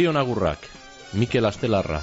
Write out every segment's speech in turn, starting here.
Zorion agurrak, Mikel Astelarra.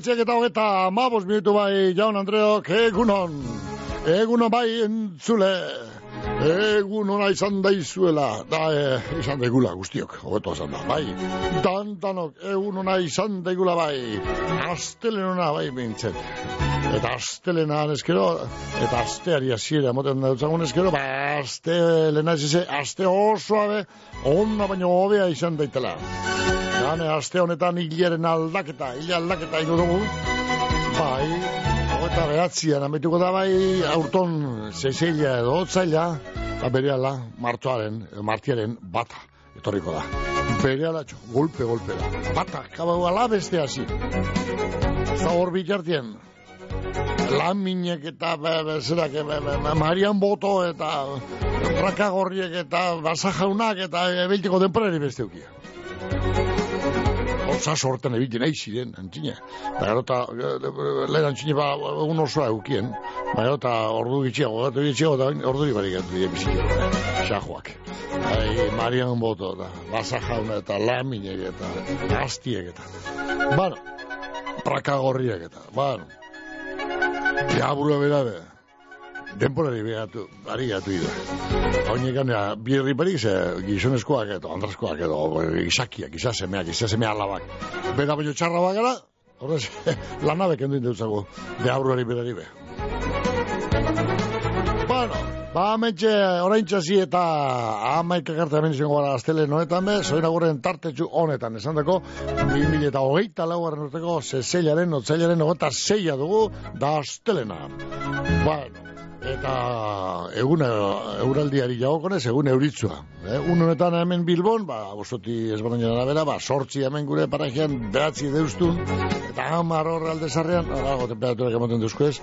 Bederatziak eta hogeta mabos minutu bai jaun Andreok egunon egunon bai entzule egun ona izan daizuela. Da e, izan daigula guztiok hobeto esan da bai. Dantanok egun ona izan daigula bai. Astelen ona bai bintzen eta astelena eskero eta asteari hasiera moten dutzagun eskero ba astelena ez aste osoa be onna baino hobea izan daitela Gane, aste honetan hilaren aldaketa, hile aldaketa ingo dugu. Bai, eta behatzian, ametuko da bai, aurton zezeila edo otzaila, ba bereala, martuaren, martiaren bata, etorriko da. Bereala, txo, golpe, golpe da. Bata, kabau ala beste hasi. Eta hor bitartien, laminek eta be, be, zerak, be, be, be, marian boto eta rakagorriek eta basajaunak eta ebeltiko denporari beste ukia osa sorten ebiti nahi ziren, antzina. Ba, gero eta, lehen antzina ba, egun osoa eukien. Ba, gero eta ordu gitxiago, gatu gitxiago, eta ordu gatu dira bizikio, xajoak. Ai, Marian Boto, eta Basa Jauna, eta Laminek, eta Astiek, eta... Bueno, prakagorriak, eta, bueno... Diablo bera, bera denporari behatu, ari gatu ida. Hauinek ganea, birri barik ze gizonezkoak edo, andraskoak edo, gizakiak, gizasemeak, gizasemeak alabak. Bera baino txarra bagara, horrez, lanabek enduin dutzago, de aurruari berari be. Bueno, ba, ametxe, orain txasi eta amaik akarte hemen izango gara aztele noetan be, zoin agurren tartetxu honetan, esan dako, 2000 eta hogeita laugarren urteko, zezeilaren, otzailaren, ogeta zeia dugu, da aztelena. Bueno, eta egun euraldiari jagokonez egun euritzua. Eh? Un honetan hemen Bilbon, ba, bostoti ezberdinen arabera, ba, sortzi hemen gure parajean behatzi deustun, eta hamar horre alde zarrean, arago temperaturak emoten duzko ez,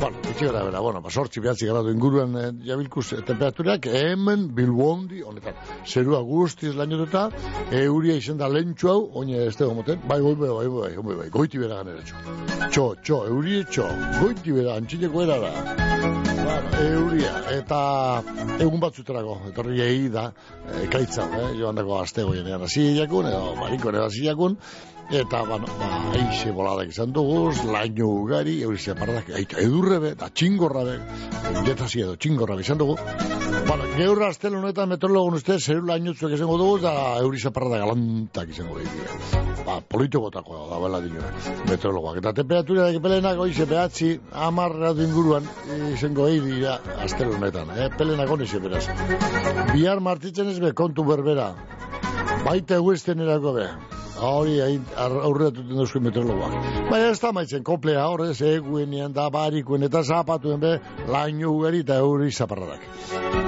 bueno, itxi gara bera, bueno, ba, sortzi behatzi gradu inguruan eh, jabilkuz temperaturak, hemen Bilbondi, honetan, zerua guztiz lainotuta, euria izen da lentsu hau, oine ez tego moten, bai, bai, bai, bai, bai, bai, bai, goiti bera ganera txo. Txo, txo, eurie txo, goiti bera, antxineko era da. Bueno, euria, eta egun batzuterako, etorri egi da, ekaitza, eh, joan dago azte goienean hasi jakun, edo mariko ere hasi jakun, eta, bueno, ba, eixe boladak izan dugu, laino ugari, eurizia paradak, eita edurrebe, eta txingorrabe, jetasi edo txingorrabe izan dugu. Bueno, geurra aztelo honetan meteorologun uste, zeru lainotzuek izango dugu, eta eurizia paradak galantak izango dugu. Ba, politikotako da, bela dino, meteorologoak. Eta temperatura da, pelenak oize behatzi, amarra inguruan, izango egin dira, aztelo honetan, eh? pelenak onize beraz. Bihar martitzen ez be, kontu berbera. Baita eguesten erako be. Hori aurreatuten duzko meteorologoak. Baina ez da maitzen, komplea horrez, eguenean da barikuen eta zapatuen be, laino ugari eta euri zaparradak.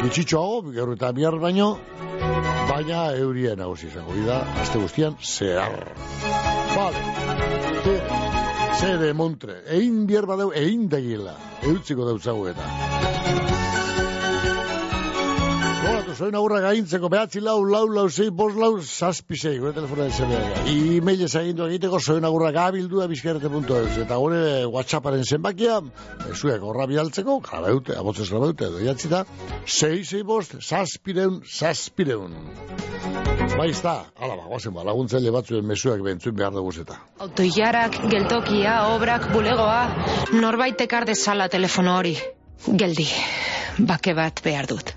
Gitsitxo hau, gaur eta bihar baino, baina euria nagusi izango da, azte guztian, zehar. Vale. Zede montre, egin bihar badeu, egin dagila, eutziko dautzago eta. Bueno, soy agurra gaintzeko, behatzi lau, lau, lau, zei, bos, lau, zazpi zei, gure telefona izan E-mail ez egindu egiteko, soy agurra gabildua bizkerrete.eus. Eta gure WhatsApparen zenbakia, zuek horra bialtzeko, grabeute, abotzez grabeute, edo jatzi da, zei, zei, bost, zazpireun, zazpireun. Baizta, ala guazen ba, laguntzaile batzuen mesuak bentzun behar dugu zeta. Autoiarak, geltokia, obrak, bulegoa, norbait ekar dezala telefono hori. Geldi, bake bat behar dut.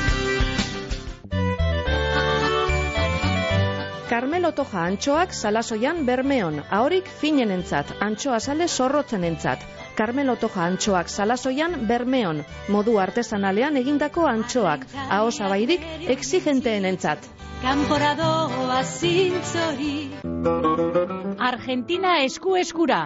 Carmelo Toja antxoak salasoian bermeon, ahorik finen entzat, antxoa sale zorrotzen entzat. Carmelo Toja antxoak salasoian bermeon, modu artesanalean egindako antxoak, ahoz abairik exigenteen entzat. Kanporadoa zintzori Argentina esku eskura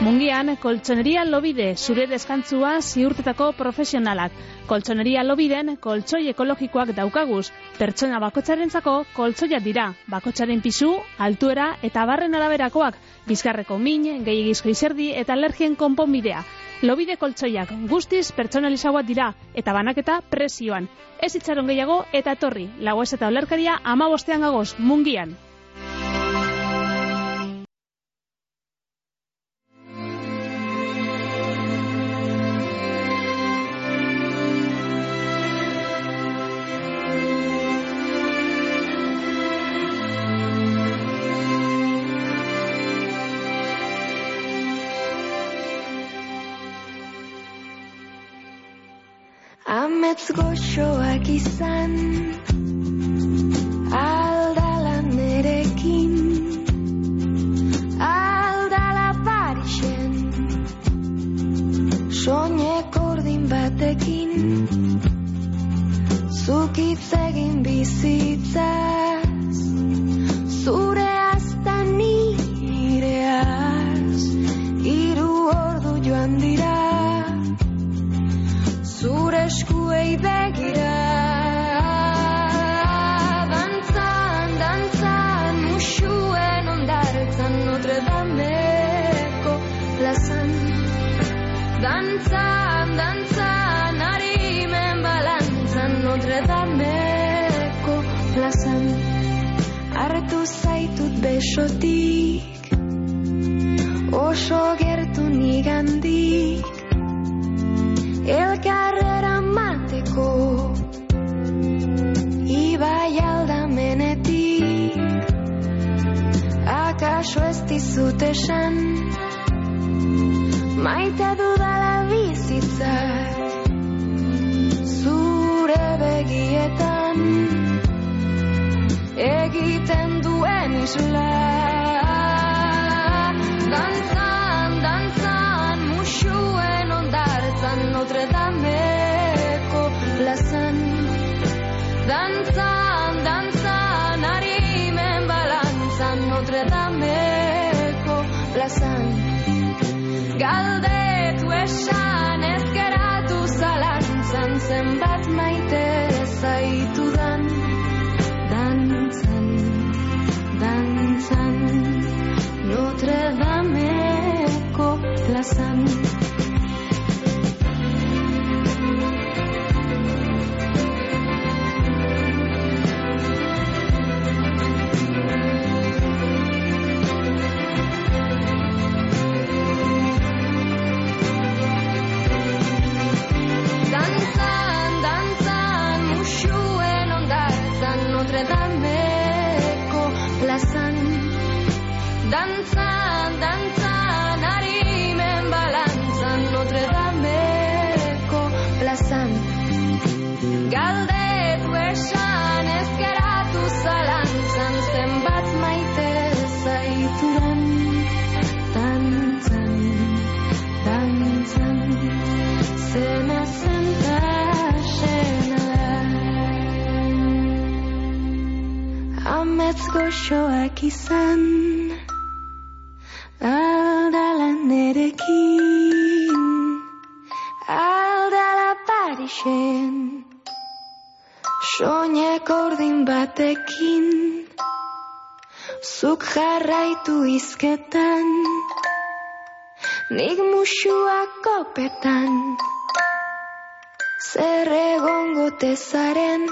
Mungian, koltsoneria lobide, zure deskantzua ziurtetako profesionalak. Koltsoneria lobiden, koltsoi ekologikoak daukaguz. Pertsona bakotxarentzako koltsoia dira. Bakotxaren pisu, altuera eta barren araberakoak. Bizkarreko min, gehiagizko izerdi eta alergien konponbidea. Lobide koltsoiak guztiz pertsonalizagoa dira eta banaketa presioan. Ez itxaron gehiago eta etorri. Lagoez eta olerkaria ama bostean gagoz, mungian. Izan, aldala nerekin, aldala Parisen, soinek ordin batekin, zuk jarraitu izketan, nik musuak kopetan, zer egongo tezaren,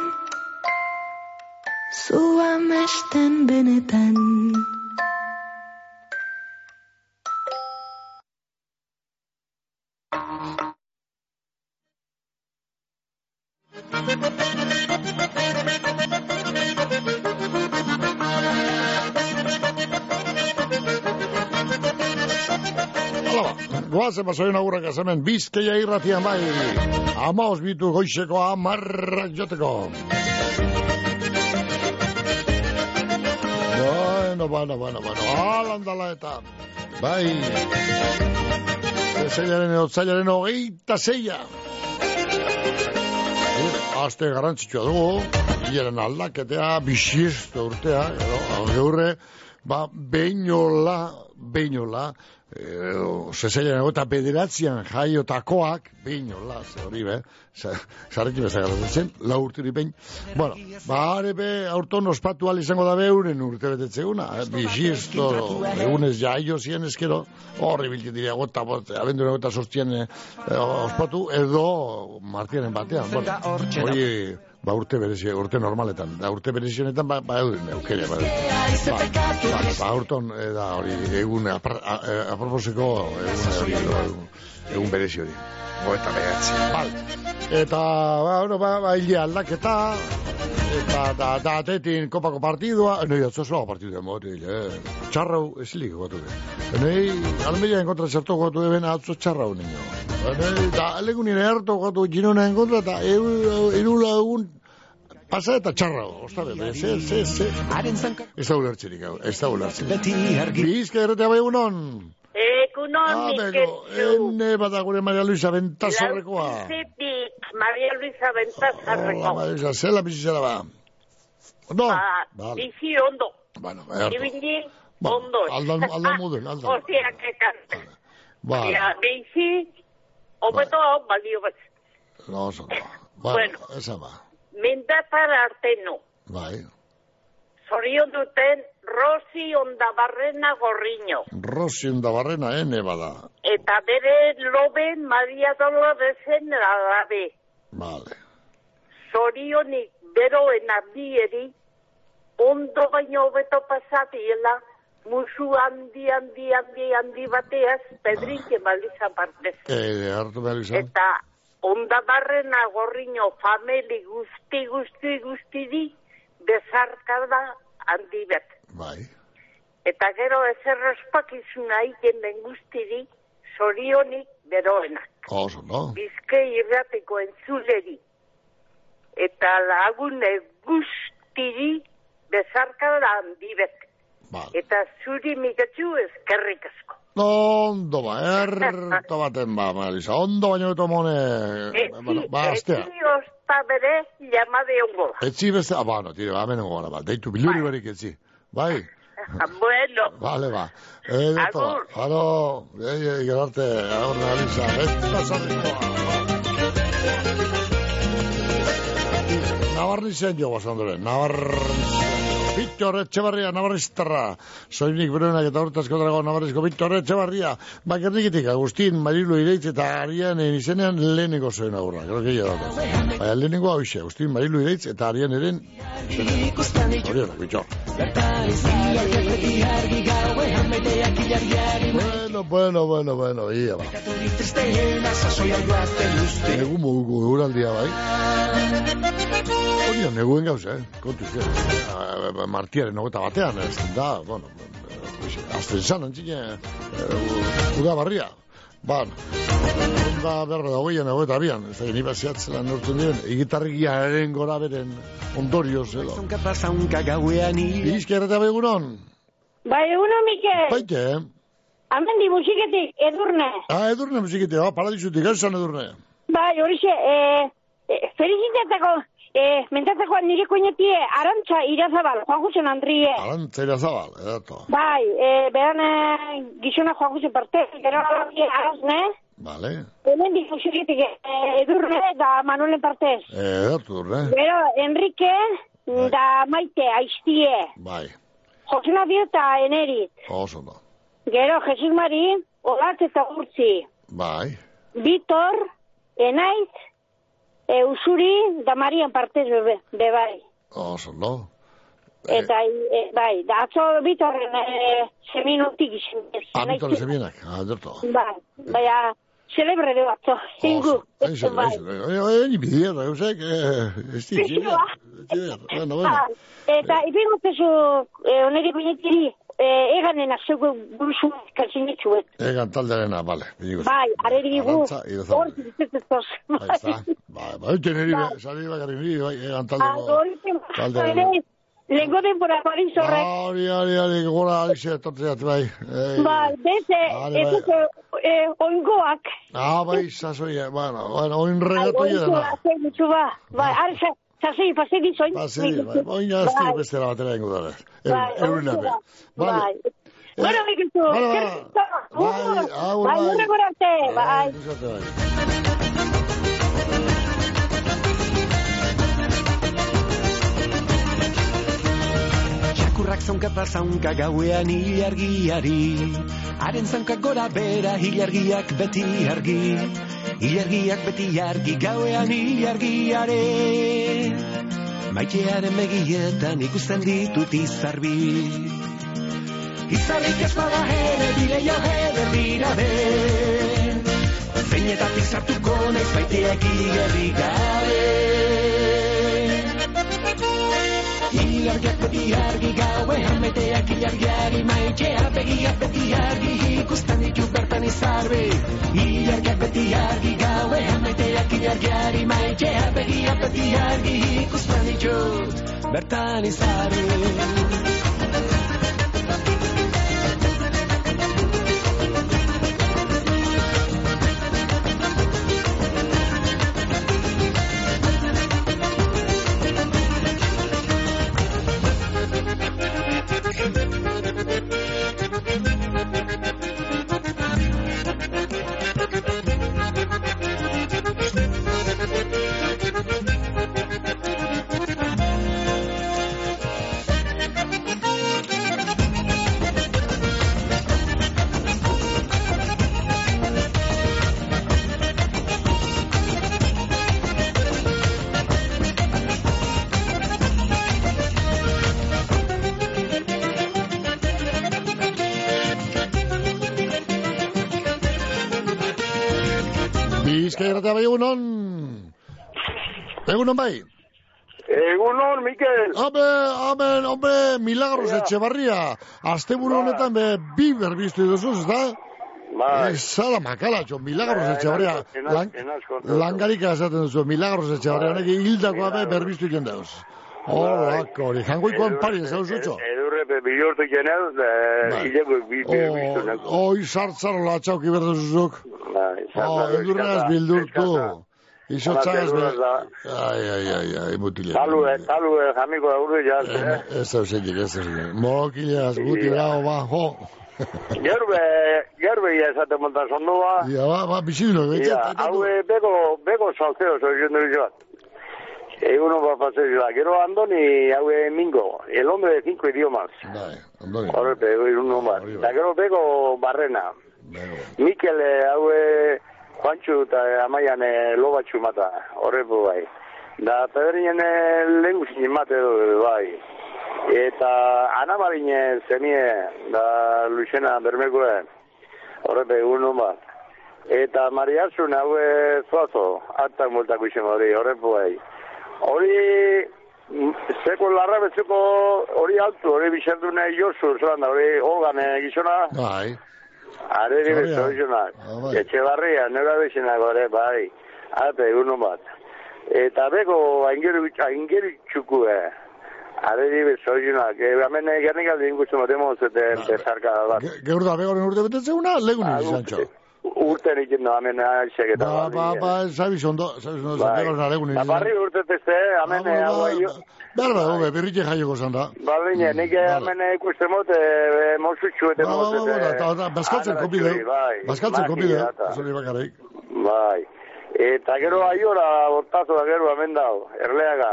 zu amesten benetan. Ba, goazen basoen agurrak hemen bizkeia irratian bai, amaos bitu goizeko amarrak joteko. Bueno, bueno, bueno, bueno, alan dala eta, bai, zeilaren edo zailaren hogeita zeia. Aste garantzitsua dugu, hilaren aldaketea, bisiesto urtea, edo, geurre, ba, beinola, beinola, e, zezeilan eta bederatzean jaiotakoak, beinola, ze hori be, zarrekin bezak zen, lau urtiri behin. Bueno, ba, arebe, aurton ospatu al izango da beuren urte betetzeguna, eh, bisiesto, egunez jaio zien eskero, horri bilti diria gota, bot, abendura gota sortien eh, ospatu, edo martienen batean, bueno, hori, ba urte berezi, urte normaletan, da urte berezi honetan, ba, ba euden, eukere, ba, ba, ba, ba urton, e, da hori, egun, a, aproposeko, egun, hori, egun, berezi hori. Goeta behatzi. Bal. Eta, ba, bueno, ba, ba, hile aldaketa, eta, da, da, atetin kopako partidua, no, ya, zozoa partidua, mote, eh, txarrau, esilik gotu de. Nei, almeria enkontra txartu gotu de, bena, atzo txarrau, niño. Nei, da, alegun nire hartu gotu ginona enkontra, eta irula egun pasa eta txarra, ostabe, ze, ze, ze. Ez da ulertzerik, hau, ez da ulertzerik. Bizka erretea bai egunon. Egunon, Ah, Mikel bego, ene bada gure Maria Luisa Bentazorrekoa. Lauzitik, Maria Luisa Hola, Bentazarreko. Maria Luisa, zela bizitzera ba. Ondo? Ba, Vale. bizi ondo. Bueno, erto. Ibili Ba, ondo. aldan, aldan muden, aldan. Osea, kekan. Ba, Ja, bizi, hobeto balio bat. no, oso, no. Ba, Bueno. esa ba. Mendatar arte no. Bai. Zorion duten Rosi Ondabarrena Gorriño. Rosi barrena, ene bada. Eta bere loben Maria Doloresen alabe. Vale. zorionik beroen ardieri, ondo baino hobeto pasatiela, musu handi, handi, handi, handi bateaz, pedrike baliza partez. Eh, hartu behar izan. Eta ondabarrena gorriño fameli guzti, guzti, guzti di, bezarkada handi bet. Bai. Eta gero ezer ospakizuna egin den guzti di, zorionik beroenak. Oso, no? bizkei irrateko entzuleri eta lagune guztiri bezarkada handibet. Vale. Eta zuri mikatzu eskerrik asko. Ondo ba, erto baten ba, Marisa. Ondo baino beto mone... bueno, ba, astea. Ezi osta bere llamade ongo. Etzi beste, ah, ba, no, tire, ba, hemen gara, ba, deitu biluri berik etzi. Bai, bueno, vale, ba. Eh, beto, Agur. aro, ei, ei, gerarte, agur, Marisa, eta zarrikoa. Navarrizen jo, basandore, Navarrizen. Víctor Etxebarria, Navarriztarra. Soinik berenak eta hortazko drago Navarrizko Víctor Etxebarria. Bakernikitik, Agustin, Marilu Ireitz eta Arianen izenean lehenengo zoen aurra. Gero gehi dago. Baina lehenengo hau ise, Agustin, Marilu Ireitz eta Arianeren izenean. Horienak, bitxor. Bueno, bueno, bueno, bueno, ia ba. Egun moguko euraldia bai. Hori neguen gauza, eh? Kontu izan. Martiaren nogeta batean, ez da, bueno, azten zan, antzine, uh, uda barria. Ban, onda berra da hogeien, hogeta abian, ez da, nipa zehatzela nortzen diren, egitarrikia eren gora beren ondorioz, edo. Bizka errata begunon? Bai, eguno, Mikel. Baite, eh? Hemen di musiketik, edurne. Ah, edurne musikite, ah, paradizutik, ez edurne. Bai, horixe, e, e, felicitatako, e, mentatako nire koinetie, arantxa irazabal, Juan Jusen Andrie. Arantza irazabal, edato. Bai, e, beran e, gizona Juan Jusen parte, gero alabie arazne. Vale. Hemen di musiketik, e, edurne da Manuelen partez. Edatu, edurne. Gero, Enrique, da Maite, aiztie. Bai, Josena Dio eta Enerit. oso da. Gero, Jesus Mari, Olat eta Urtzi. Bai, Vitor, Enaiz, e, Usuri, da Marian partez bebe, be bai. oso da. Eta, e, bai, da atzo Vitorren e, seminutik izin. Ah, bitore zemienak, ah, edurto. Bai, bai, a, celebre de atzo, zingu. Eso, Bai. eso. Eh, ni bidia, da, eusek, eh, ez di. Bueno, bueno. Ah, Eta, ipingo tezu, e, oneri binetiri, e, eganen azeugu buruzu kalzinetxuet. Egan taldearena, bidigo. Bai, areri gu, Arantza, irazabal. hor ziztetzetoz. Ahí está. Bai, bai, teneri, sari bakarrik niri, bai, egan Ah, taldeko. hori Taldearena. ere, lehenko denbora Paris horrek. Hori, hori, hori, gora, alixe, etortzeat, bai. Eh, Ba, bai. ez dute, eh, oingoak. Ah, bai, sasoi, bueno, bueno, oin regatu edena. Oingoak, zer dutxu ba. Bai, ara, sa- sasei, pasegi zoin. Pasei, bai, oin jazti bestera batera ingo dara. Bai, Eurin ape. Vale. Bai. Bueno, Mikelzu, Vale, zer vale. dutxu? Bai, agur, Bai, bai. hurrengo arte, bai. Zuzate, bai. Txakurrak zaunkata zaunka gauean ilargiari Haren zaunkak gora bera ilargiak beti argi. Ilargiak beti argi gauean ilargiare Maitearen begietan ikusten ditut izarbi. Izarrik ez bada ere bileio eder dira be Zeinetatik sartuko naiz baiteak igerri gabe Ilargiak beti argi gauean beteak ilargiari maitxea begiak beti argi ikusten ditu bertan izarbi Ilargiak beti argi gauean beteak ilargiari maitxea begiak beti argi ikusten ditut bertan izarbi Erratea bai egunon. Egunon bai. Egunon, Mikel. Hombre, hombre, hombre, milagros etxebarria. Asteburu honetan be, bi berbiztu duzuz, da? Bai. Zala makala, txo, milagros Bai, etxebarria. Lan, langarika esaten duzu, milagros etxebarria. Bai. Honek hildakoa be berbiztu jen dauz. Horrak, hori, jangoikoan pari ez utxo. Edurre, be, bilortu jenez, Bai. hileko bi bi biztu neko. Oi, sartzaro latxauki berdu zuzuk. Bai, Oh, eskata, bildurtu. eskata. Izotzagaz be. Ai, ai, ai, ai, mutile. Talu, eh, talu, eh, jamiko aurre jaz, eh? Ez da zenik, ez da zenik. Mokilaz, guti dago, ba, jo. Gerbe, gerbe ya esate montan sondoa. Ia, ba, ba, bizibilo, betxet. hau eh, bego, bego salteo, soy yo no a pasar yo. Quiero Andoni, hau eh, Mingo, el hombre de cinco idiomas. Bai, ondori. Ahora pego uno más. Da gero bego Barrena. Mikel, eh, hau eh, Juantxu eta Amaian lobatxu mata, horrepo bai. Da Pedrinen eh, lehen mate edo bai. Eta Ana Marine zemie, da Luixena Bermekoe, horrepe uno bat. Eta Mariasun hau eh, zoazo, hartak multako izan hori, horrepo bai. Hori, mm, Zeko larra betzeko hori altu, hori bizartu nahi josu, zoran da, hori hogan eh, gizona, Bai. are di Zorria. bezo gizonak. Ah, bai. Etxe barria, nera bezinak, ore, bai. Ate, egun bat. Eta beko, aingeru, aingeru txuku, eh. Are di bezo gizonak. E, hemen eh, gernik aldi ingustu matemo zuten bezarka bat. Ge- Geur da begoren urte betetzeuna, legun Ah, izantxo. Urte nikin no, hemen aixek eta Ba, ba, ba, sabiz ondo, sabiz ondo, Bai. begoren legun Eta barri urte teste, Ah, ba, hau aio. Behar da, hobe, birritxe jaioko zan da. Baldine, nik hemen ikusten mot, mosutxu eta Ba, ba, ba, ba, eta, bazkaltzen kopide, Bai, bazkaltzen kopide, zori bakarrik. Bai. Eta gero aiora, hortazo da gero hemen dau, erleaga.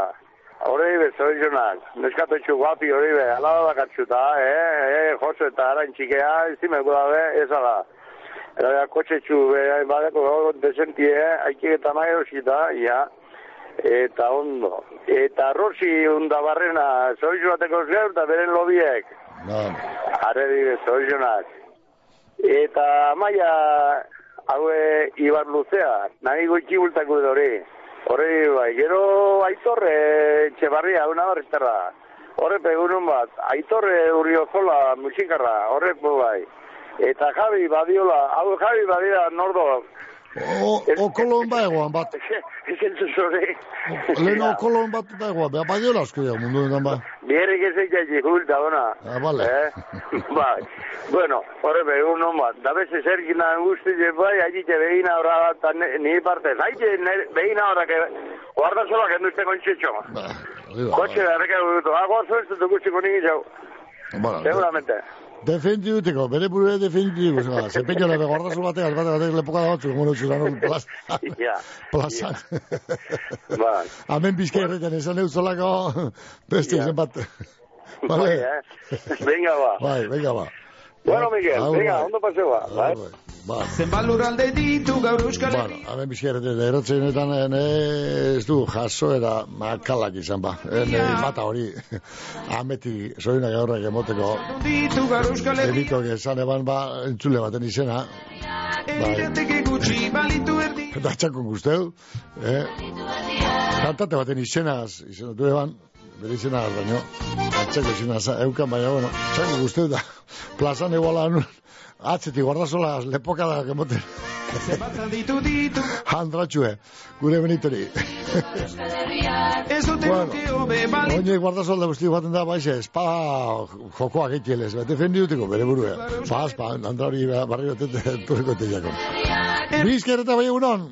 Hori be, zoizonak, neskato txu guapi hori be, ala da katxuta, eh, eh, Jose eta arantxikea, ez dimeko dabe, ez ala. Era kotxe txu, be, badeko gaur desentie, haikik eta nahi hosita, ja. Eta ondo. Eta Rosi unda barrena, zoizu bateko zeu, eta beren lobiek. Ba, Arredi zoizonak. Eta maia, haue Ibar Luzea, nahi goitxi bultako edo. Hori bai, gero aitorre txebarria, una barrizterra. Horre pegunun bat, aitorre urriozola musikarra, horre bai. Eta Javi Badiola, hau Javi Badiola nordo. O, o ba egoan bat, Ez entzuz hori. leheno kolon bat da egoan, beha badiola asko dira mundu honetan ba. Bierrik ez eitzai julta, ona. Ah, vale. Eh? bai. Bueno, horre begun non bat. Da beze zerkina guzti je bai, agite begina horra bat, eta ni partez. Aite begina horra, que guarda sola que no esté con chicho. Coche de arreca de bruto. Hago suerte tu guzti con jau. Bueno, Seguramente. defendi duteko, bere burue defendi duteko, zera, zepeño lebe guardazu batek, batek, batek lepoka da batzuk, mono txulan, plaz, Ja. plazan. Bai. Hemen bizkai erretan esan euzolako, beste izen bat. Bai, Vale? eh? Venga, ba. Bai, venga, ba. Bueno, Miguel, venga, bai. ondo paseo ba. Bai. Ba, Zenbat lurralde ditu gaur euskal bueno, hemen bizkai erretan erotzenetan ene ez du jaso era makalak izan ba. Ene mata hori, ameti, soinak aurrak emoteko, ditu gaur euskal Elito que esan eban ba, entzule baten izena. Bai. Eta txako guzteu, eh? Kantate baten izenaz, izenatu eban, bere izena baino, atxako izena eukan, baina, bueno, txako guzteu da, plazan eguala anun, atzetik guardazola lepoka da gemoten, Zenbat ditu ditu handratxue, gure benitori. Ez dute Bueno. hobe balitu Oine guardazolda guzti baten da, baixe, espada jokoak egiteles, bete defendi duteko, bere burua. Paz, pa, andra hori barri batet, turko teiako. Bizkereta bai egunon,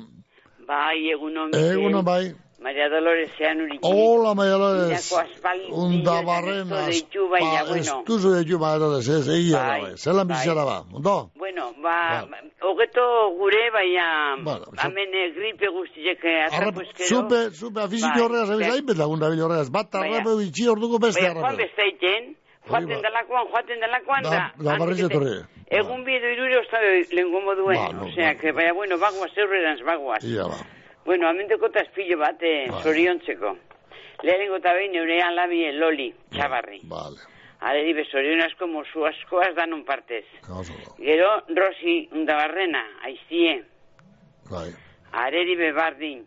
Bai, egunon. egunon bai. Maria Dolores zean urik. Hola, Maria Dolores. Mirako aspaldi. Unda barrena. Baina, ba, bueno. Ez duzu deitu, Maria Dolores, ez, egia da, Bai, bai. Zelan bai. bizara ba, ondo? Bueno, ba, hogeto gure, baina, Bueno, hemen eh, gripe guztiek eh, Arra, zupe, zupe, afiziki Bai, horregaz, bai. abiz, hainbet lagun dabil horregaz, bat Baina. arrape bitxi orduko beste Baina, Juan arrape. bestaiten, joaten delakoan, joaten delakoan, Da- da. da barriz etorri. Egun biedo irure ostado lengo moduen, Ba, no, osea, que, baina, bueno, bagoaz, eurrerans bagoaz. Ia ba. Bueno, amendeko tazpilo bat, eh, Bai. zoriontzeko. Lehenengo eta behin neure alabi loli, txabarri. Vale, Aderi bezorion asko, mozu askoaz danon partez. gauzo, Gero, Rosi undabarrena, aizie, bai. areri bebardin.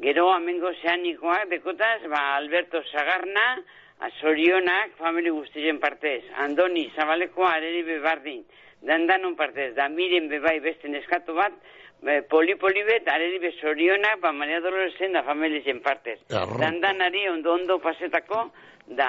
Gero, amengo zeanikoak, dekotaz, ba, Alberto Sagarna, azorionak, famili guztien partez. Andoni, Zabaleko, areri bebardin. Dan danon partez, da miren bebai beste neskatu bat, poli-poli bet, areri bezorionak, ba, Maria Doloresen da familien partez. Erro. Dan danari ondo-ondo pasetako, da,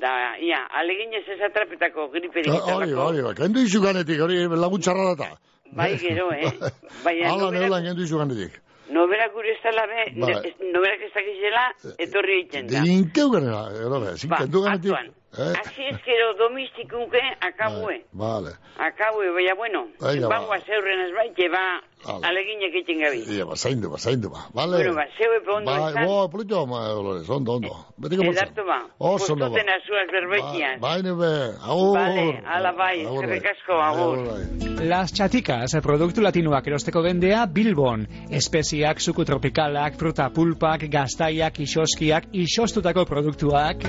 da, ia, aleginez ez atrapetako griperik Ah, Hori, hori, bai, kendu izu ganetik, hori laguntxarra data. Bai, gero, eh? Baina Hala, neulan kendu izu ganetik. Nobera gure ez dela be, Bai. ne- noberak ez dakizela, etorri egiten da. Inkeu ganera, erobe, zin Ba, kendu ganetik. Eh? Así es que lo domistikunke akabue. Vale. Akabue, baina bueno, Venga, ba. bangoa zeurren ez bai, que ba, aleginak egiten gabi. Ia, ba, zaindu, ba, zaindu, ba. Vale. Bueno, ba, zeue pe ondo Bai, izan. bo, polito, ma, Dolores, ondo, ondo. Betiko multza. Edartu ba, Oso ondo, ba. postuten azuak berbetian. Bai, nebe, agur. Vale, ala bai, eskerrik bai. asko, agur. Las Chaticas, produktu latinoak erosteko dendea Bilbon. Espeziak, suku tropikalak, fruta pulpak, gaztaiak, isoskiak, isostutako produktuak.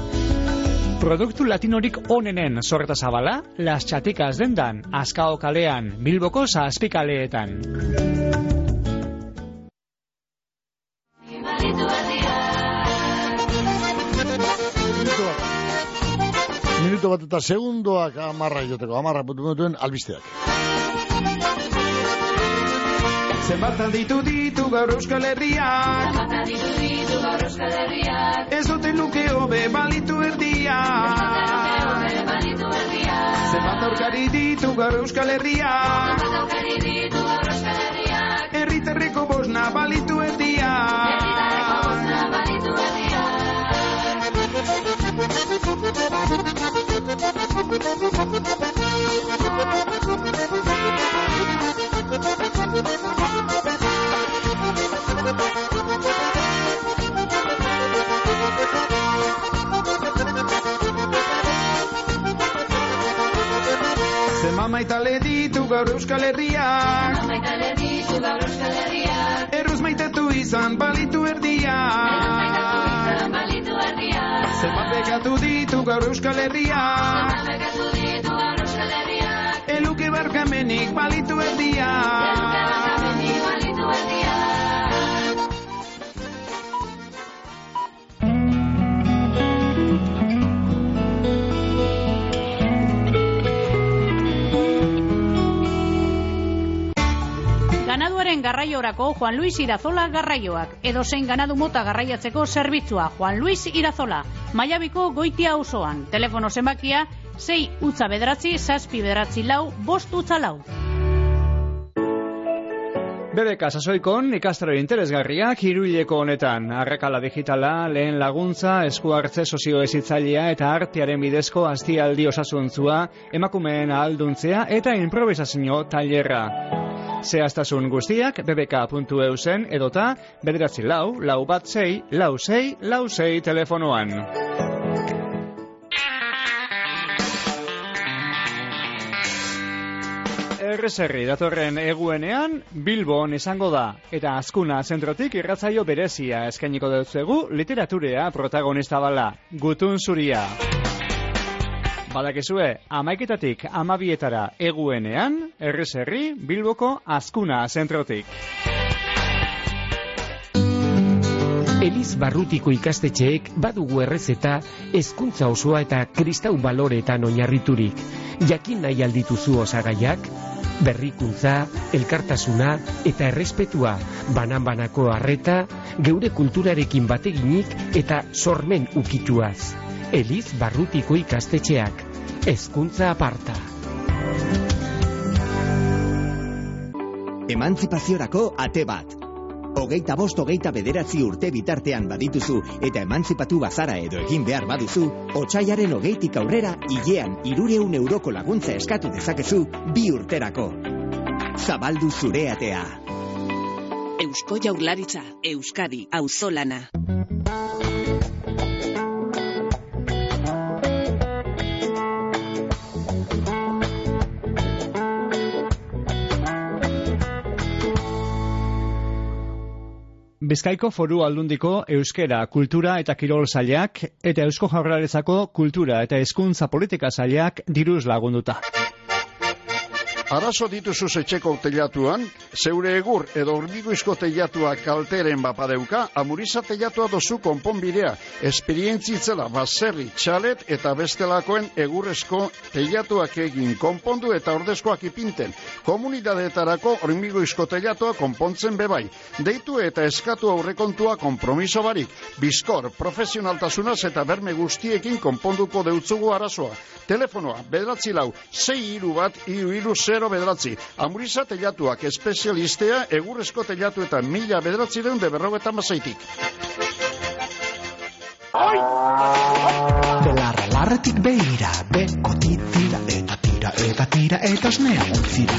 Produktu latinorik onenen sorreta zabala, Las Chaticas dendan, Azkao kalean, Bilboko zazpikaleetan. Minuto bat eta segundoak amarra joteko, amarra putu minutuen albisteak. Zenbat alditu ditu gaur Euskal Herriak alditu ditu gaur Euskal Herriak Ez dute luke hobe balitu erdiak erdiak Zenbat aurkari ditu gaur Euskal Herriak Herritarreko bosna balitu erdiak bosna balitu Zema maitale ditu gaur Euskal Herriak Maitale ditu gaur Euskal Herriak Erruz maitetu izan balitu erdiak balitu erdiak Zenbat bekatu ditu gaur Euskal Herriak Bekatu ditu gaur Euskal Herriak Eluke barkamenik balitu erdiak balitu Ganaduaren garraiorako Juan Luis Irazola garraioak. Edo zein ganadu mota garraiatzeko zerbitzua Juan Luis Irazola. Maiabiko goitia osoan. Telefono zenbakia 6 utza bederatzi, zazpi bederatzi lau, bost utza lau. BBK sasoikon ikastaro interesgarriak hiruileko honetan. Arrakala digitala, lehen laguntza, esku hartze sozioezitzailea eta artearen bidezko aztialdi osasuntzua, emakumeen ahalduntzea eta improvisazio tailerra. Zehaztasun guztiak bbk.eu zen edota bederatzi lau, lau bat zei, lau zei, lau zei telefonoan. Erreserri datorren eguenean Bilbon izango da eta azkuna zentrotik irratzaio berezia eskainiko dutzegu literaturea protagonista bala, gutun zuria. Badakizue, amaiketatik amabietara eguenean, erreserri Bilboko azkuna zentrotik. Eliz barrutiko ikastetxeek badugu errezeta hezkuntza osoa eta kristau baloreetan oinarriturik. Jakin nahi aldituzu osagaiak, berrikuntza, elkartasuna eta errespetua, banan-banako harreta, geure kulturarekin bateginik eta sormen ukituaz. Eliz barrutiko ikastetxeak, hezkuntza aparta. Emantzipaziorako ate bat. Hogeita bost hogeita bederatzi urte bitartean badituzu eta emantzipatu bazara edo egin behar baduzu, otxaiaren hogeitik aurrera hilean irureun euroko laguntza eskatu dezakezu bi urterako. Zabaldu zure atea. Eusko Jaurlaritza, Euskadi, Auzolana. Bizkaiko foru aldundiko euskera, kultura eta kirol zailak eta eusko jaurlaritzako kultura eta hezkuntza politika zailak diruz lagunduta. Arazo dituzu etxeko teilatuan, zeure egur edo hormiguizko teilatua kalteren bapadeuka, amuriza teilatua dozu konponbidea, esperientzitzela baserri, txalet eta bestelakoen egurrezko teilatuak egin konpondu eta ordezkoak ipinten. Komunidadetarako hormiguizko teilatua konpontzen bebai. Deitu eta eskatu aurrekontua kompromiso barik. Bizkor, profesionaltasunaz eta berme guztiekin konponduko deutzugu arazoa. Telefonoa, bederatzi lau, zei iru bat, iru iru zero bederatzi. Amuriza telatuak espezialistea, egurrezko telatu eta mila bederatzi deun de berrogeta mazaitik. Belarra larretik behira, beko tira eta tira eta tira eta osnea utzira.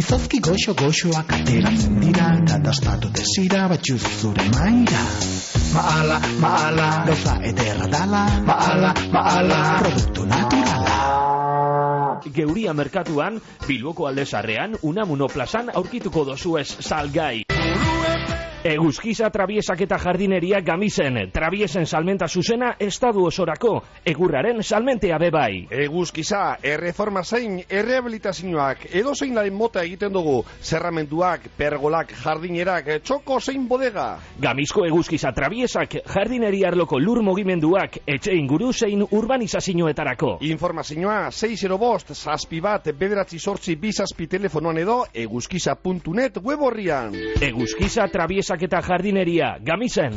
Izozki goxo goxoak ateratzen dira, eta dastatu desira batxuz zure maira. Maala, maala, gauza ederra dala, maala, maala, produktu naturala. Geuria merkatuan, Bilboko aldezarrean, Unamuno plazan aurkituko dozuez salgai. Eguzkiza trabiesak eta jardineria gamisen, trabiesen salmenta zuzena estadu osorako, egurraren salmentea bebai. Eguzkiza, erreforma zein, errehabilitazioak, edo zein laren mota egiten dugu, zerramenduak, pergolak, jardinerak, txoko zein bodega. Gamizko eguzkiza trabiesak, jardineria arloko lur mugimenduak, etxe inguru zein urbanizazioetarako. Informazioa 6 bost, zazpi bat, bederatzi sortzi bizazpi telefonoan edo eguzkiza.net web horrian. Eguzkiza trabiesak eta jardineria, gamisen.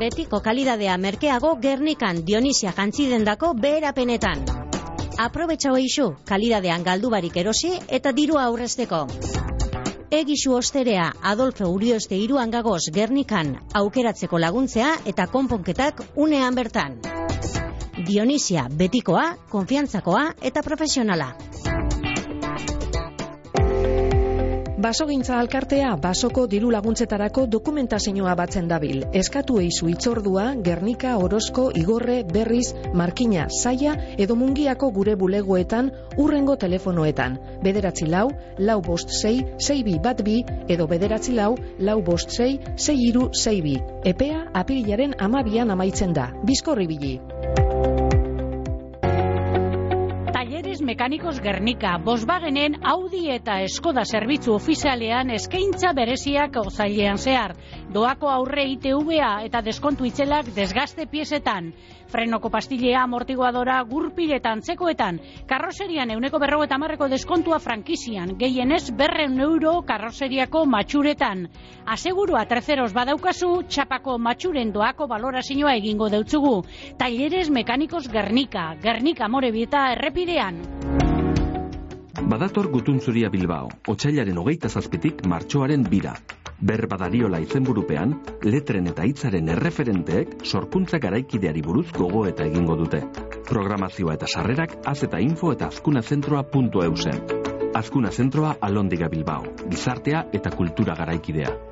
Betiko kalidadea merkeago Gernikan Dionisia jantzidendako beherapenetan. Aprobetxau eixu, kalidadean galdu barik erosi eta dirua aurrezteko. Egisu osterea Adolfo Urioste iruan gagoz Gernikan aukeratzeko laguntzea eta konponketak unean bertan. Dionisia betikoa, konfiantzakoa eta profesionala. Basogintza alkartea basoko diru laguntzetarako dokumentazioa batzen dabil. Eskatu eizu itzordua, Gernika, Orozko, Igorre, Berriz, Markina, Saia edo Mungiako gure bulegoetan urrengo telefonoetan. Bederatzi lau, lau bost sei, sei bi bat bi edo bederatzi lau, lau bost sei, sei iru sei bi. Epea apirilaren amabian amaitzen da. Bizkorri bili. Mekanikos Gernika, Volkswagenen Audi eta Skoda zerbitzu ofizialean eskaintza bereziak ozailean zehar. Doako aurre ITVA eta deskontu itzelak desgaste piesetan. Frenoko pastilea, amortiguadora, gurpiletan, txekoetan. Karroserian euneko berro eta marreko deskontua frankizian. Gehienez berren euro karroseriako matxuretan. Asegurua terceros badaukazu, txapako matxuren doako balorazioa egingo deutzugu. Talleres Mekanikos Gernika, Gernika Morebieta errepidean. Badator gutuntzuria Bilbao, otxailaren hogeita zazpitik martxoaren bira. Berbadariola izenburupean, letren eta hitzaren erreferenteek sorkuntza garaikideari buruz gogo eta egingo dute. Programazioa eta sarrerak az eta info eta azkuna zentroa. Azkuna zentroa alondiga Bilbao, gizartea eta kultura garaikidea.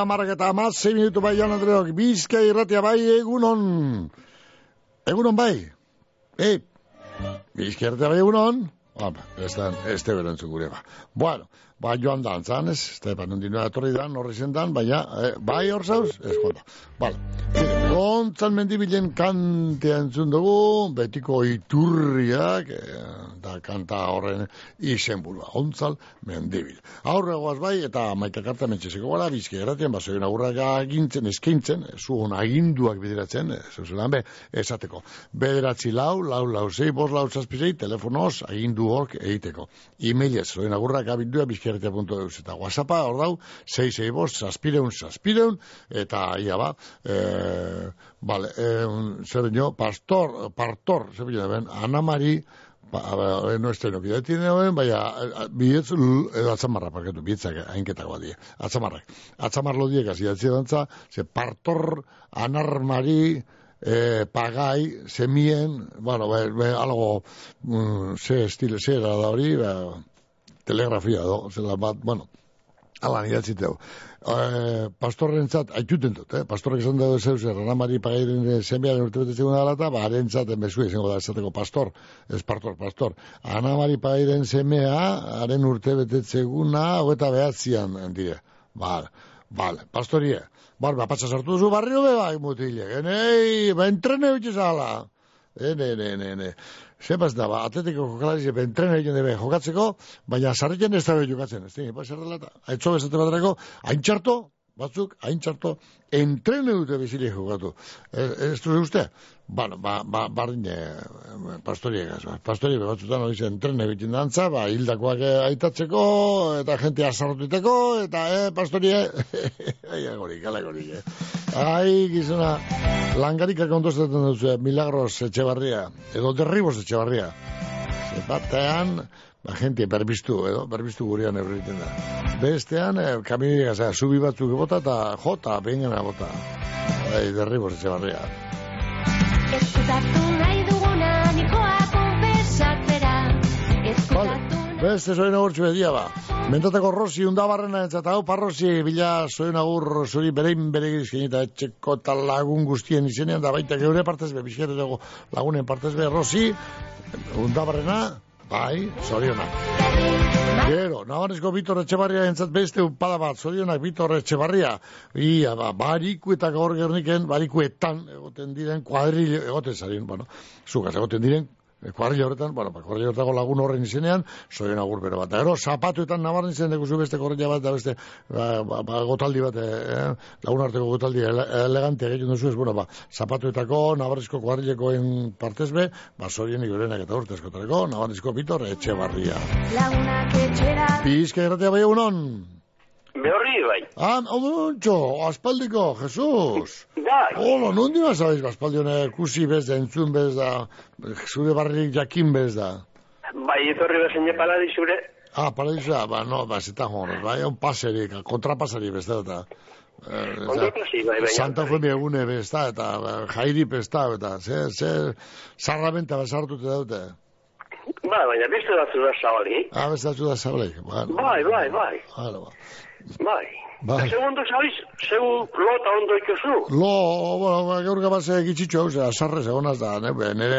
Amarrak eta amazzi minutu bai Jan Andreok, bizka irratia bai egunon. Egunon bai. E, bizka irratia bai egunon. Home, ez da, ez te berentzun gure ba. Bueno, ba joan dantzan, ez, ez da, nondinoa etorri dan, horri zentan, baina, eh, bai hor zauz, ez jota. Bale, gontzan mendibilen kantea entzun dugu, betiko iturriak, eh, da kanta horren izen burua, ontzal mendibil. Aurregoaz bai, eta maita karta mentxezeko gara, bizki erratien, basoen aurrak agintzen, eskaintzen, zuhon aginduak bideratzen, eh, zuzelan be, esateko. Bederatzi lau, lau, lau, zei, bos, lau, zazpizei, telefonoz, agindu hork egiteko. E-mailez, zoen agurrak abindua bizkerretia.eus, eta whatsappa, hor dau, zei, zei, bos, zazpireun, zazpireun, eta ia ba, eh, vale, eh, zer pastor, partor, zer ben, Anamari, ba, ba, no estoy no kide tiene hoen, baina, bidetz, l- edo atzamarra, parketu, bidetzak, hainketako die, atzamarrak. Atzamarlo diek, hasi datzi dantza, ze partor, anarmari, eh, pagai, semien, bueno, be, be, algo, mm, ze estilo, ze era da hori, ba, telegrafia, do, zela bat, bueno, Ala, idatziteu. Eh, pastorrentzat, aituten dut, eh? pastorrek esan dugu zeu zer, Anamari pagairen zemearen urte bete zegoen alata, ba, harentzat enbezu izango da esateko pastor, ez pastor, pastor. Anamari pagairen semea, haren urte bete zeguna, hogeta behatzian, dire. Bale, bale, pastorie. Bar, ba, patsa sartu duzu barrio be, bai, mutile. Enei, ba, entrene utxe zala. Ene, ene, ene, ene. Zepaz da, ba, atletiko jokalari ben trena egin debe jokatzeko, baina sarriken ez dabe jokatzen, ez dira, ba, zer dela eta, haitzo bezate batrako, hain txarto, batzuk, hain txarto, entrene dute bizile jokatu. Ez, ez du uste? Bueno, ba, ba, bardine, pastoriegaz, ba, pastorie batzutan hori zen entrene egiten dantza, ba, hildakoak eh, aitatzeko, eta jente azartuteko, eta, eh, pastorie, ai, agorik, alagorik, eh. Ai, gizona, langarikak ondozaten duzu, eh, milagros etxebarria, edo derribos etxebarria. Ze batean, ba, gente berbistu, edo, berbistu gurean egiten da. Bestean, eh, kamioia, zera, subi batzuk bota, eta jota, behingena bota. Ai, derribos etxebarria. Eskutatu nahi duguna nikoa konfesatzera Vale. Beste zoen agurtxu edia ba. Mentateko Rosi undabarrena entzat, hau parrosi bila zoen agur zuri berein bere gizkinita etxeko eta lagun guztien izenean, da baita geure partez be, bizkerretako lagunen partez be, Rosi undabarrena, bai, zorionak. Gero, nabarezko Bitor Etxebarria entzat beste upada bat, zorionak Bitor Etxebarria. Ia, ba, bariku eta gaur gerniken, barikuetan egoten diren, kuadril, egoten zarien, bueno, zugaz egoten diren, kuadril horretan, bueno, ba, kuadril horretako lagun horren izenean, zoien agur bero bat. Da, Gero, zapatuetan nabarren zen dekuzu beste korrela bat, da beste, ba, ba, ba, gotaldi bat, eh, lagun arteko gotaldi ele, elegante egiten duzu ez, bueno, ba, zapatuetako, nabarrizko kuadrilekoen partez be, ba, zorien igorenak eta urtezkotareko, nabarrizko Bitor Etxebarria. Lagunak etxera Pizka erratea bai egunon. Behorri bai. Ah, oduntxo, aspaldiko, Jesus. Bai. Hola, nondi ba sabes, aspaldi hone kusi bez da, entzun bez da, zure barrik jakin bez da. Bai, etorri bezen paladi zure. Ah, paradisa, ba, no, ba, zeta honos, bai, un paseri, kontrapasari bez da, eta... eh, bai, bai. Santa fe mi egune bez da, eta ba, jairi bez da, eta ze, ze, zarramenta bezartute daute. Bai, baina beste batzu da zabali. Ah, bez da, da zabalek. Bueno, Bai, bai, bai. Hala, ba. Bai. Bai. Zeu ondo zabiz, zeu lota ondo ikusu. Lo, bueno, ba, gaur gabase gitxitxo hau, zera, sarrez egonaz da, ne, be, nire,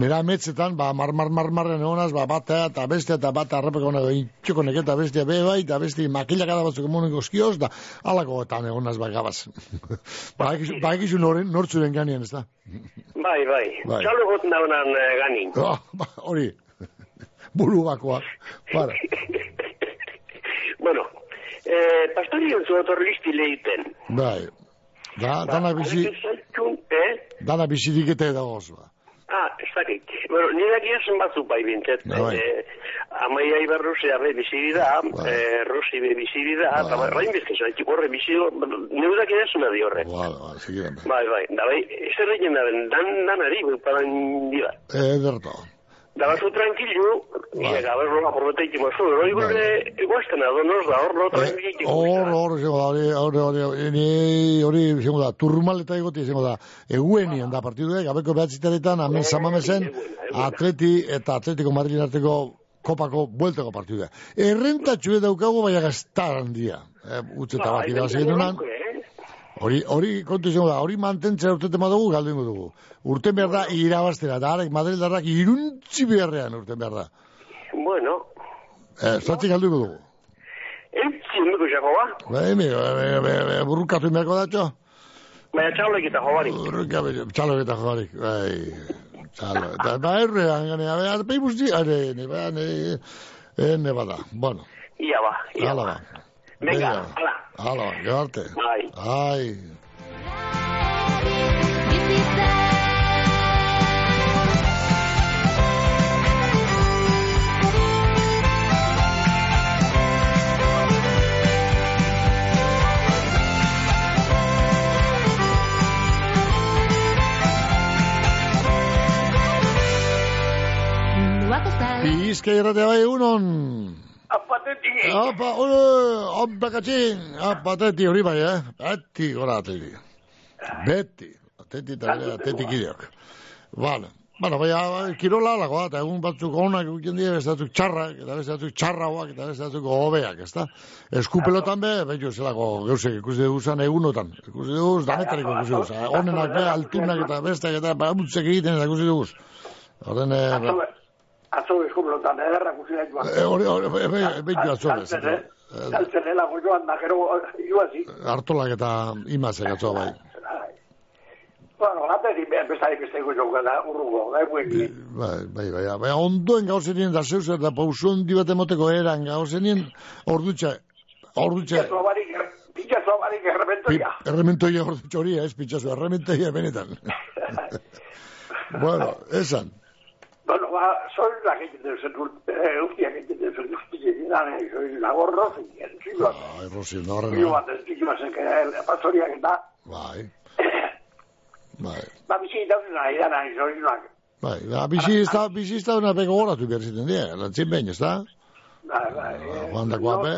nire ametzetan, ba, mar, mar, mar, marren egonaz, ba, batea eta bestea eta bat arrepeko gona, itxoko neketa bestea be bai, eta besti makila gara batzuk emoniko eskioz, da, alako eta egonaz, ba, gabaz. ba, ekizu, ba, ekizu noren, nortzuren ganean, ez da? Bai, bai. Bai. Txalo goten daunan eh, ganin. Ah, ba, hori, buru bakoa, para. Bueno, eh, pastori ontzu otorri izti lehiten. Bai, da, dana bizi, Zaitzun, eh? dana bizirik eta edagoz, ba. Ah, ez dakit. Bueno, nire dakia zenbatzuk bai bintzet. Bai. Eh, amaia ibar Rusia be bizi da, eh, Rusi be bizi da, eta bai, rain bizkiz, haitik horre bizi, nire dakia zuna di horre. Vale, vale, sigiren. Bai, bai, da bai, ez errekin da ben, dan, danari, bai, paran dira. Ederto. Da tranquilu, Bai. y a ver, rola por bota ikimo zu, hori gure, iguazten ado, nos da, hor, no tranquilu. Hor, hor, izango da, hori, hori, hori, hori, izango da, turmal egoti, izango da, eguenian da partiduek, gabeko behatzitaretan, amen samamezen, atleti eta atletiko Madrid arteko kopako buelteko partidua. Errentatxue daukagu, baina gaztar handia. Eh, utze eta bat irabazi genunan. Hori, hori kontu izango da, hori mantentzea urteten badugu, galdu ingo dugu. Urten behar da, irabaztera, da, arek Madrildarrak iruntzi beharrean urten behar da. Bueno, Eh, zatzi galdu ingo dugu. jako ba, Bai, mi, bai, bai, bai, burrukatu inbeako datxo? baina txaulek eta jobari. Burruka, bai, txalo eta joarik, bai, txalo. Eta, ba, errean, gane, bai, arpei busti, are, ne, ba, ne, eh, ne bada, bueno, Ia ba, ia ba. ba. Venga, hala. Hala gero arte. Bai. Ai. Munduak ez da. Bizka irratea bai egunon. Apateti. Apa, oi, opa katxin, apa, teti hori bai, eh? Beti gora ateti. Beti, ateti eta bere ateti kideok. Vale. Bueno, baina, kirola alakoa, eta egun batzuk onak egiten dira, beste batzuk txarrak, eta beste batzuk txarrauak, eta beste batzuk hobeak, ezta? Eskupelotan be, behitu zelako geusek ikusi dugu zan egunotan. Ikusi dugu, danetariko ikusi dugu. zan. Onenak be, altunak eta besteak eta bamutzek egiten eta ikusi dugu. Horren, eh, Atzo eskumelotan, ederra kusi da joan. eh, hori, hori, atzorez. Saltzen, eh? Saltzen helago joan da, gero joazi. Artolak eta imazek atzoa bai. Bueno, ateri bestarik beste joan da, urrugo, da, bueki. Bai, bai, bai, bai, ondoen gauzenien da zeus eta pausu handi bat emoteko eran gauzenien ordutxa, ordutxa, Pitzazo barik, pitzazo barik errementoia. errementoia ordutxa hori, ez pitzazu, errementoia benetan. bueno, esan, Bueno, ba, soy la que tiene ese eh, ustia que tiene ese ustia, soy la gorro, y el chico. ai, Rosi, no horren, Yo yo está, bai, bai, va visita una idea, no soy una. bai, ba, bizi ez da, bizi ez da una peko goratu behar ziten dira, lantzin behin, ez da? Bai, bai. Juan da guape,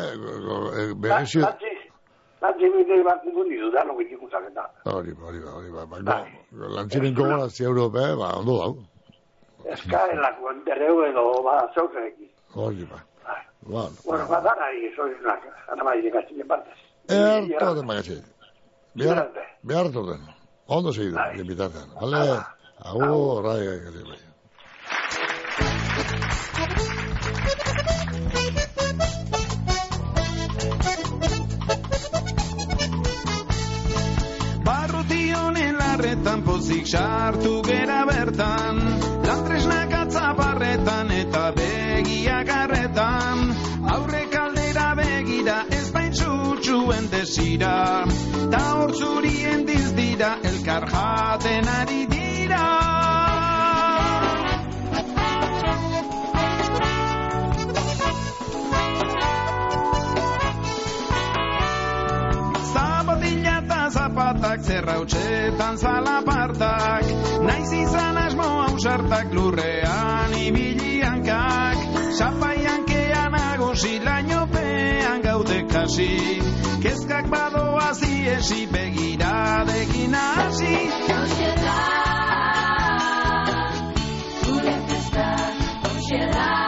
berezio, bide bat gundi duda, lo que ikusak eta. hori, hori, hori, bai, bai, bai, lantzinen gogorazia Europe, ba, ondo dau, Eska, en la cuentereu edo, ba, zeuzerekin. hori, bai, bueno, Bueno, ba, dara, y soy una, ana mai de castilla partes. Erto den magatxe. Behar, behar den. Ondo segidu, bitartean. Vale? Agur, rai, rai, rai, rai. Barruti honen larretan pozik sartu gera bertan baitxutxuen desira Ta hor zurien dizdira elkar jaten ari dira. Zapatilla eta zapatak zerrautxetan zalapartak Naiz izan asmo ausartak lurrean ibili hankak Zapaian kean nagusi lainopean gaude kasi. Kezkak badoa ziesi begiradekin hasi. Hoxe da, gure festa, hoxe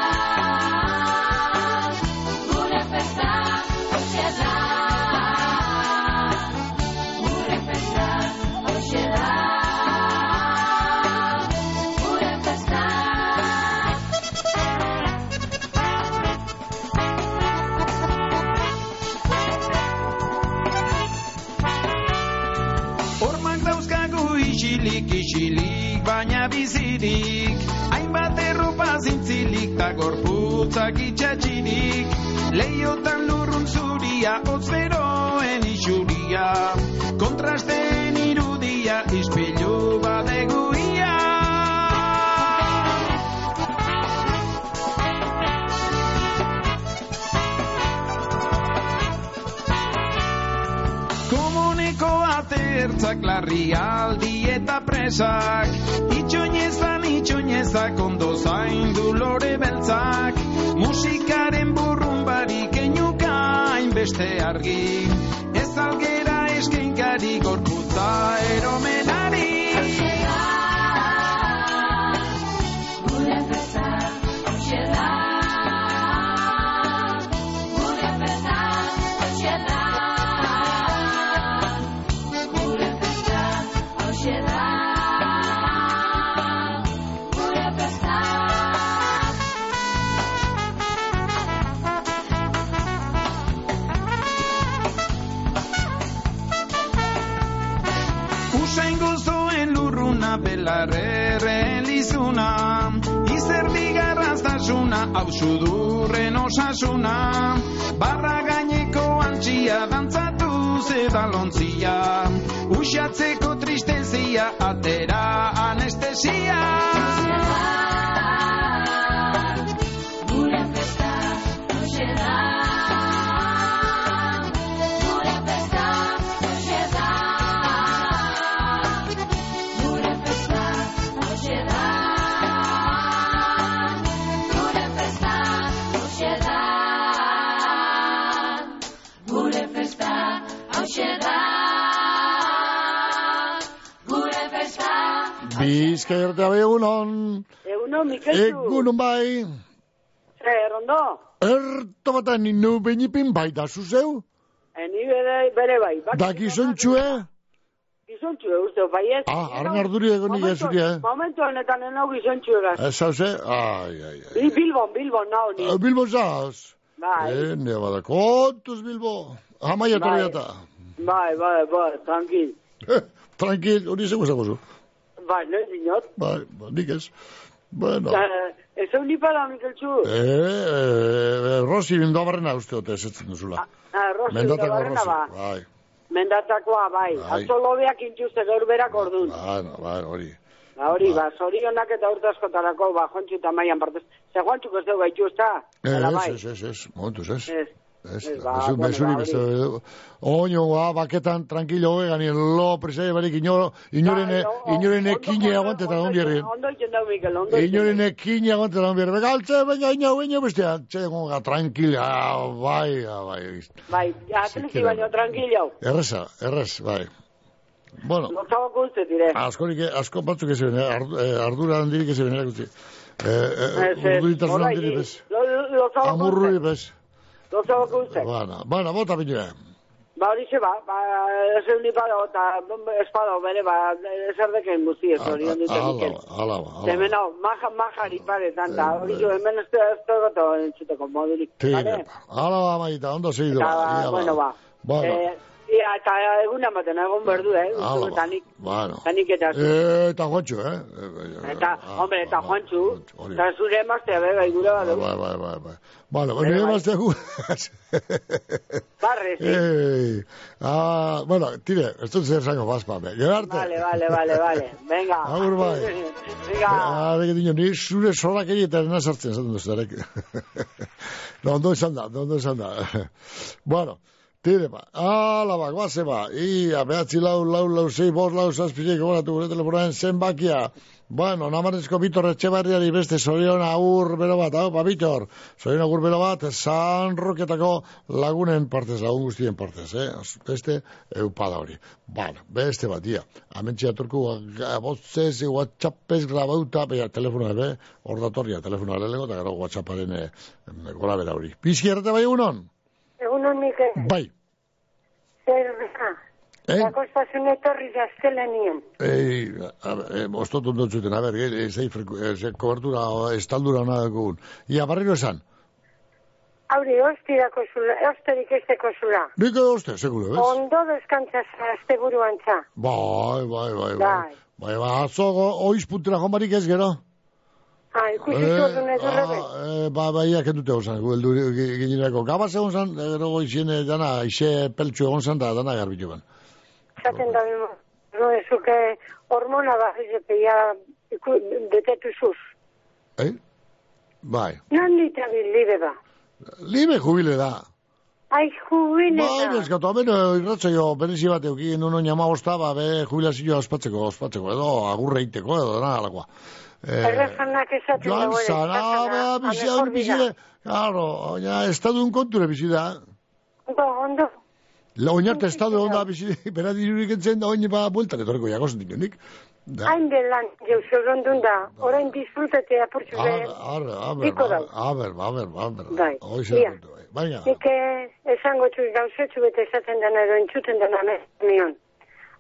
bizirik. Hainbat erropa zintzilik, ta gorputzak itxatxirik. Leiotan lurrun zuria, otzeroen isuria. Kontrasten irudia, ispilu badeguia. Komuneko atertzak larrialdi eta presak Itxoinezan itxoinezak ondo zaindu lore beltzak Musikaren burrun barik enuka hainbeste argi. Ez algera eskinkari gorputza eromenari belarreren lizuna Izerdi garraztasuna hau sudurren osasuna. Barra gaineko antxia dantzatuz eta lontzia Usatzeko tristezia atera anestesia Bizkaia bai egunon. Eguno, Mikelzu. Egunon bai. Zer, ondo? Erto bat ninu benipin bai da zuzeu? Eni bere, bere bai. Bak, Da gizontxue? Gizontxue, uste, bai ez? Ah, haren arduri egon nire zuri, eh? Momentu honetan enau gizontxue gaz. Ez hauze? Ai, ai, ai. Bi- Bilbon, Bilbon, nao ni. Eh, Bilbo zaz? Bai. Eh, ne bada, kontuz Bilbo. Amaia Bai. torriata. Bai, bai, bai, tranquil. Tranquil, hori zego zego zu. Bai, no dinot. Bai, ba, ez. Bueno. Eh, Ez hau nipala, Mikelzu. Eh, eh, Rosi bindo barrena uste ote esetzen duzula. Ah, Rosi, barrena Rosi. ba. Bai, Mendatakoa, bai. Bai. Atzo lobeak intuzte gaur berak ordun. bai, bai, hori. Ba, hori, ba, zorionak eta urte askotarako, ba, Juantxu eta Maian partez. Ze Juantxuk ez dugu gaitu, ez da? Eh, ez, bai. ez, ez, ez, momentuz, ez. Ez. Ez, Ez, ba, mezu, bueno, mezurik ba, ez. Oño, ba, baketan, tranquilo, egan, lo, presai, barik, inoro, inorene, inorene kine aguante eta on bierri. Ondo iten dau, Mikel, ondo iten dau. Inorene kine aguante eta on bierri. Bega, altze, baina, ina, baina, bestea, txe, gonga, tranquila, ah, bai, ah, bai. Bai, atleti queda. baino tranquilo. Erreza, errez, bai. Bueno, Lotzabako uste dire. askorik, asko batzuk ez eben, ardu, eh, ardura handirik ez eben erakutzi. Eh, eh, Ez, ez, urduritasun horai, handirik bez. lo- lo- Bez. Lotzabako uste. Bana, bana, bota binea. Ba, hori ze, ba, ba, ez egun nipado, eta espada, bere, ba, ezer deken guzti ez hori ondute, Ala, Mikel. ala, ala. Hemen hau, maja, majari paretan, eta hori jo, hemen ez ez dagoto entzuteko modurik. Tire, bale? ala, ba, maita, ondo segidu. Eta, bueno, ba. Bueno, Eh, ia, eta egun ematen, egon berdu, eh? Ala, Eta nik, bueno. eta nik eta zu. Eh, eta Juancho, eh? Eh, Eta, hombre, eta Juantxu, hori. eta zure emaztea, be, bai, gure badu. Bai, bai, bai, bai. Vale, Bere nire bai. mazte gu. Barre, sí. Eh, ah, bueno, tire, ez dut zer zango bazpa, be. Gero arte. Vale, vale, vale, vale. Venga. Agur bai. Venga. Ah, dino, ni zure zorak egiten nena sartzen, zaten duzu, darek. no, ondo esan da, ondo esan da. bueno, tire ba, ala ba, guaze ba, ia, behatzi lau, lau, lau, zei, bost, lau, zazpizek, gogoratu gure telefonaen zenbakia. Bueno, namarrezko Bitor Etxebarriari beste zorion agur bero bat, hau, ba, Bitor, zorion agur bero bat, San Roketako lagunen partez, lagun guztien partez, eh? Beste, eupada hori. Bueno, beste bat, ia. Amentsia turku, botzez, whatsappez grabauta, beha, telefonoa, be, hor datorria, telefonoa lehenko, eta gero whatsapparen eh, gola bera hori. Pizki errate bai egunon? Egunon, Mikel. Bai. Zer da? Eh? Zakostasun etorri gaztelanien. Ei, eh, ostotu dut zuten, a ber, eh, zei, freku- eh, ze kobertura, o, estaldura hona dugun. Ia, barriro esan. Hauri, ostirako zula, osterik esteko zula. Nik edo uste, seguro, bez? Ondo deskantzaz azte buruan. Bai, bai, bai, bai. Bai. Bai, bai, atzo oiz puntera jomarik ez gero. Ah, ikusi zu orduan ez horrebe. eh, ba, bai, ja, kendute egon zan, heldu ginerako. Gabaz egon zan, gero goizien eh, dana, ixe peltsu egon zan, da dana garbitu ben. Zaten da. No, ezuke hormona epeia iku- betetu zuz. Eh? Bai. Nan dita libe ba. Libe jubile da. Ai, jubile Bai, da. neskatu, hemen eh, irratza jo, berezi bat eukin, uno nyama osta, ba, be, jubilazioa ospatzeko, ospatzeko, edo, agurre iteko, edo, dana, alakoa. Eh, Joan zara, bea, bizi hau bizide, claro, oina, estadun konture bizi da. Ondo, ondo. La oinarte estadu onda bizi, bera dirurik entzen da, oin ba, bueltan etorriko jagozen dikonik. Da. Hain belan, jau zorrondun da. Orain disfrutete apurtzu A be. ver, a ver, a ver, Diko a dau. ver, a ver, a ver, a ver. Bai, ia. Baina, Nik eh, esango txu gauzetxu bete esaten dena edo entzuten dena mion.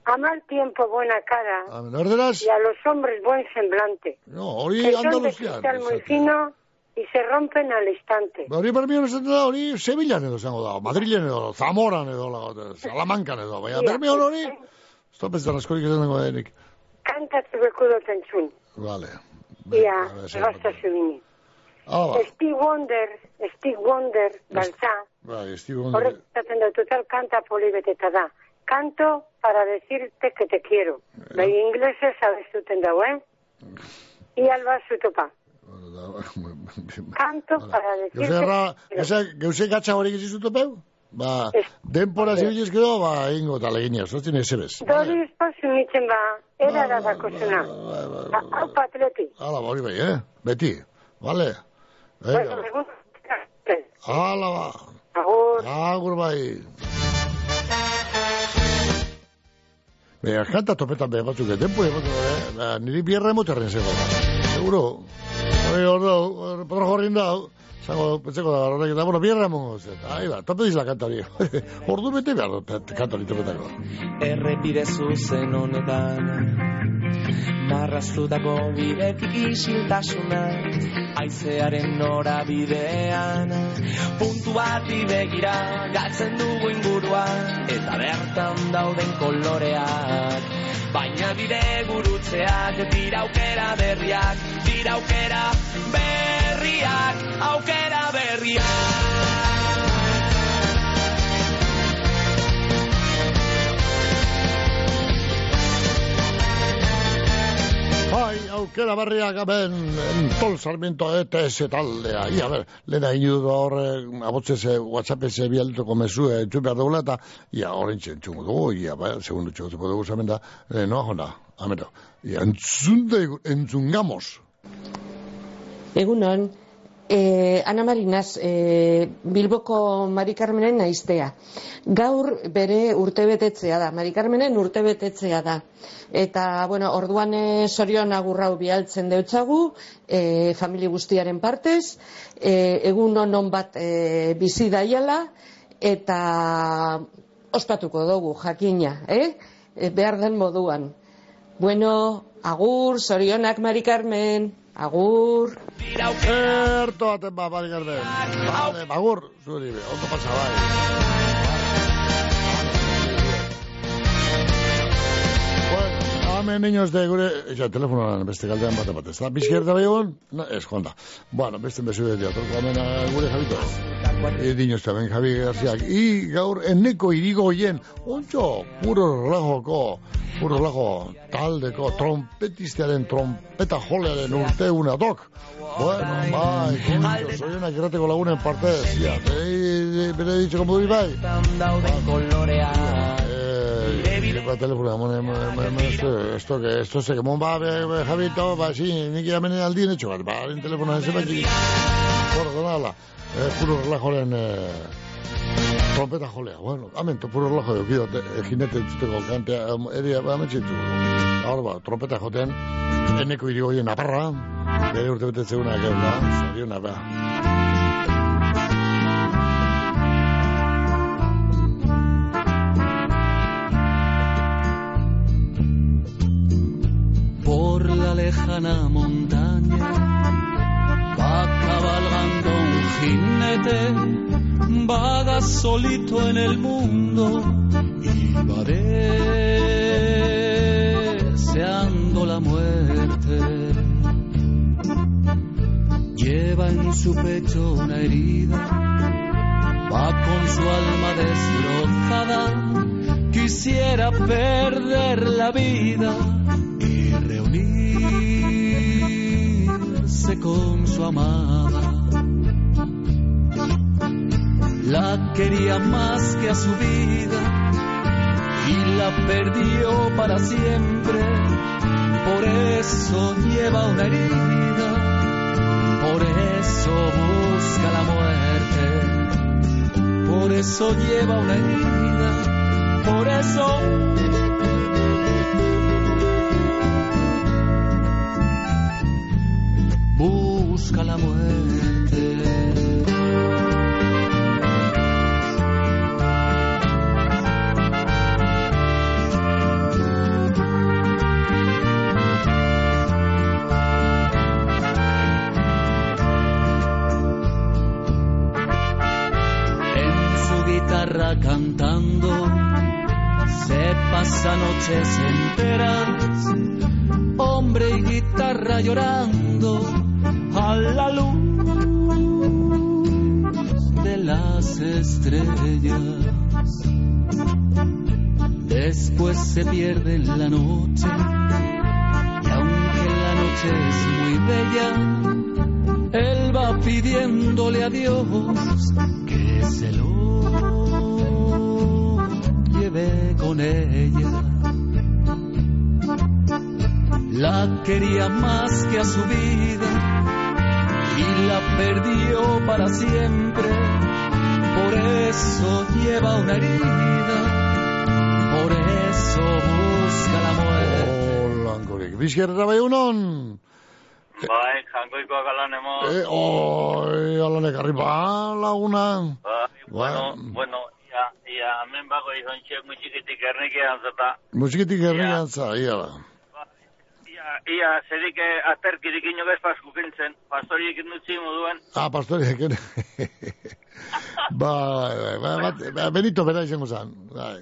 A mal tiempo buena cara a ver, ordenas? y a los hombres buen semblante. No, hori que de Andaluzian. cristal muy fino y se rompen al instante. Ba, Hori bermion esaten da, hori Sevillan edo zango da, Madrilen edo, Zamoran edo, la- Salamancan edo, baina Ia. bermion hori, estopeztan askorik esan dago denik. Kantatu beku dut entzun. Vale. Ia, a ver, zer gazta zubini. Hala, ba. Steve Wonder, Steve Wonder, baltza, Bai, estigo horrek esaten da, total kanta polibeteta da. Canto para decirte que te quiero. Bai inglesez abestuten dago, eh? Ialba zutopa. Canto para decirte que te quiero. eza, geuze gatsa hori topeu? Ba, denpora zibiliz gero, ba, ingo eta leginia, sortzen ezebez. Dori espazu mitzen ba, erara dako zuna. Hau patleti. Hala, ba, hori bai, eh? Beti, vale? Venga, hala, ba. Agur. Agur bai. Baina, kanta topetan behar batzuk, tempo egoteko, eh? Ba, niri bierra emoterren zego. Seguro. Hori, hor dau, patro jorrin dau. Zango, pentseko da, horrek, eta, bueno, bierra emongo zet. Ahi ba, tope dizla kanta hori. Ordu bete behar kanta hori topetako. errepide zuzen honetan Marraztutako bidetik isiltasuna Aizearen norabidean Puntu bati begira Gatzen dugu ingurua Eta bertan dauden koloreak. Baina bide gurutzeak Dira aukera berriak Dira aukera berriak Aukera berriak Bai, aukera berriak aben, entol Sarmiento ETS taldea. Ia, ber, lehena inu du horre, abotzez, WhatsAppez bialtuko mesu, entzun behar dugula, eta, ia, horrein txentzun dugu, ia, bai, segundu txotuko dugu zamen da, eh, noa jona, amero, ia, entzun daigu, entzun gamos. Egunon, eh, Ana Marinaz, eh, Bilboko Mari Carmenen naiztea. Gaur bere urtebetetzea da, Mari Carmenen urtebetetzea da. Eta, bueno, orduan eh, sorion agurrau bialtzen deutzagu, eh, famili guztiaren partez, eh, egun honon bat eh, bizi daiala, eta ospatuko dugu, jakina, eh? Eh, behar den moduan. Bueno, agur, sorionak Mari Carmen, agur. Erto baten ba, bari garden. Vale, bagur, zuri ondo pasa bai. Hemen niños de gure, ja, telefonoan beste galdean bate batez. Da, bizkierda bai egon? No, ez, jonda. Bueno, beste bezu de teatro, hemen eh, gure jabito. E, niños tamen, Javi Garziak. I gaur, eneko irigo hoien, ontxo, puro relajoko, puro relajo taldeko, trompetistearen, trompeta jolearen urteuna dok. Bueno, bai, kontxo, soienak irrateko lagunen partez, ja, bere, ditxeko moduri bai. dauden koloreak Telefonoa, mone, mone, mone, mone, esto, esto, que, esto se, que mon ba, be, be, Javito, ba, si, nik jamenen aldien etxo bat, ba, harin telefonoa ez bat, Bueno, donala, eh, puro relajoren, eh, trompeta jolea, bueno, amen, to puro relajo okido, eh, jinete entzuteko kantea, eh, eria, ba, ametxetu. Ahora, ba, trompeta joten, eneko irigoien aparra, bere urte betetzeuna, geunda, zoriona, ba. Por la lejana montaña va cabalgando un jinete vaga solito en el mundo y va deseando la muerte. Lleva en su pecho una herida, va con su alma destrozada, quisiera perder la vida con su amada. La quería más que a su vida y la perdió para siempre. Por eso lleva una herida, por eso busca la muerte, por eso lleva una herida, por eso busca la muerte. En su guitarra cantando se pasa noches enteras, hombre y guitarra llorando a la luz de las estrellas. Después se pierde en la noche y aunque la noche es muy bella, él va pidiéndole a Dios que se lo lleve con ella. La quería más que a su vida y la perdió para siempre. Por eso lleva una herida, por eso busca la muerte. Holankorik. Bizkerra bai unon? Bai, jangoikoak alan emo. Eh, oi, alanek arriba, laguna. Bai, bueno, Ba- bueno, ia, ia, hemen bago izan txek mutxikitik ernikean zata. Musikitik herrian za, ia da. Ia, zerik eh, aterkirik inogez pasku kintzen, pastoriek indutzi moduen. Ah, pastoriak ere. ba, ba, ba, Benito bera izango zan. Bai,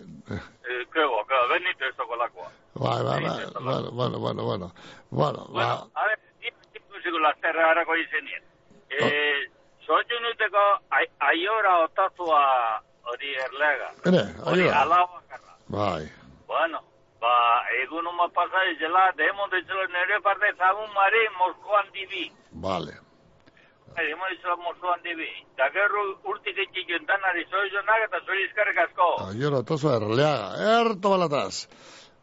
Eh, kego, kego, benito ez okolakoa. bai, bai, bai, bueno, bueno, bueno, bueno. Bueno, ba, A ver, ikusiko lasterra harako izenien. Eh, soitu nuteko, ai- aiora otatua hori erlega. ere, Hori aio da. alaua Bai, Bueno, ba, egun uma pasa izela, demo ditzela nire parte zagun mari Moskoan dibi. vale. Demo ditzela Moskoan dibi. Da gerru urtik etxik jontanari zoizonak eta zori izkarrik asko. Aio da, tozo erleaga. Erto balataz.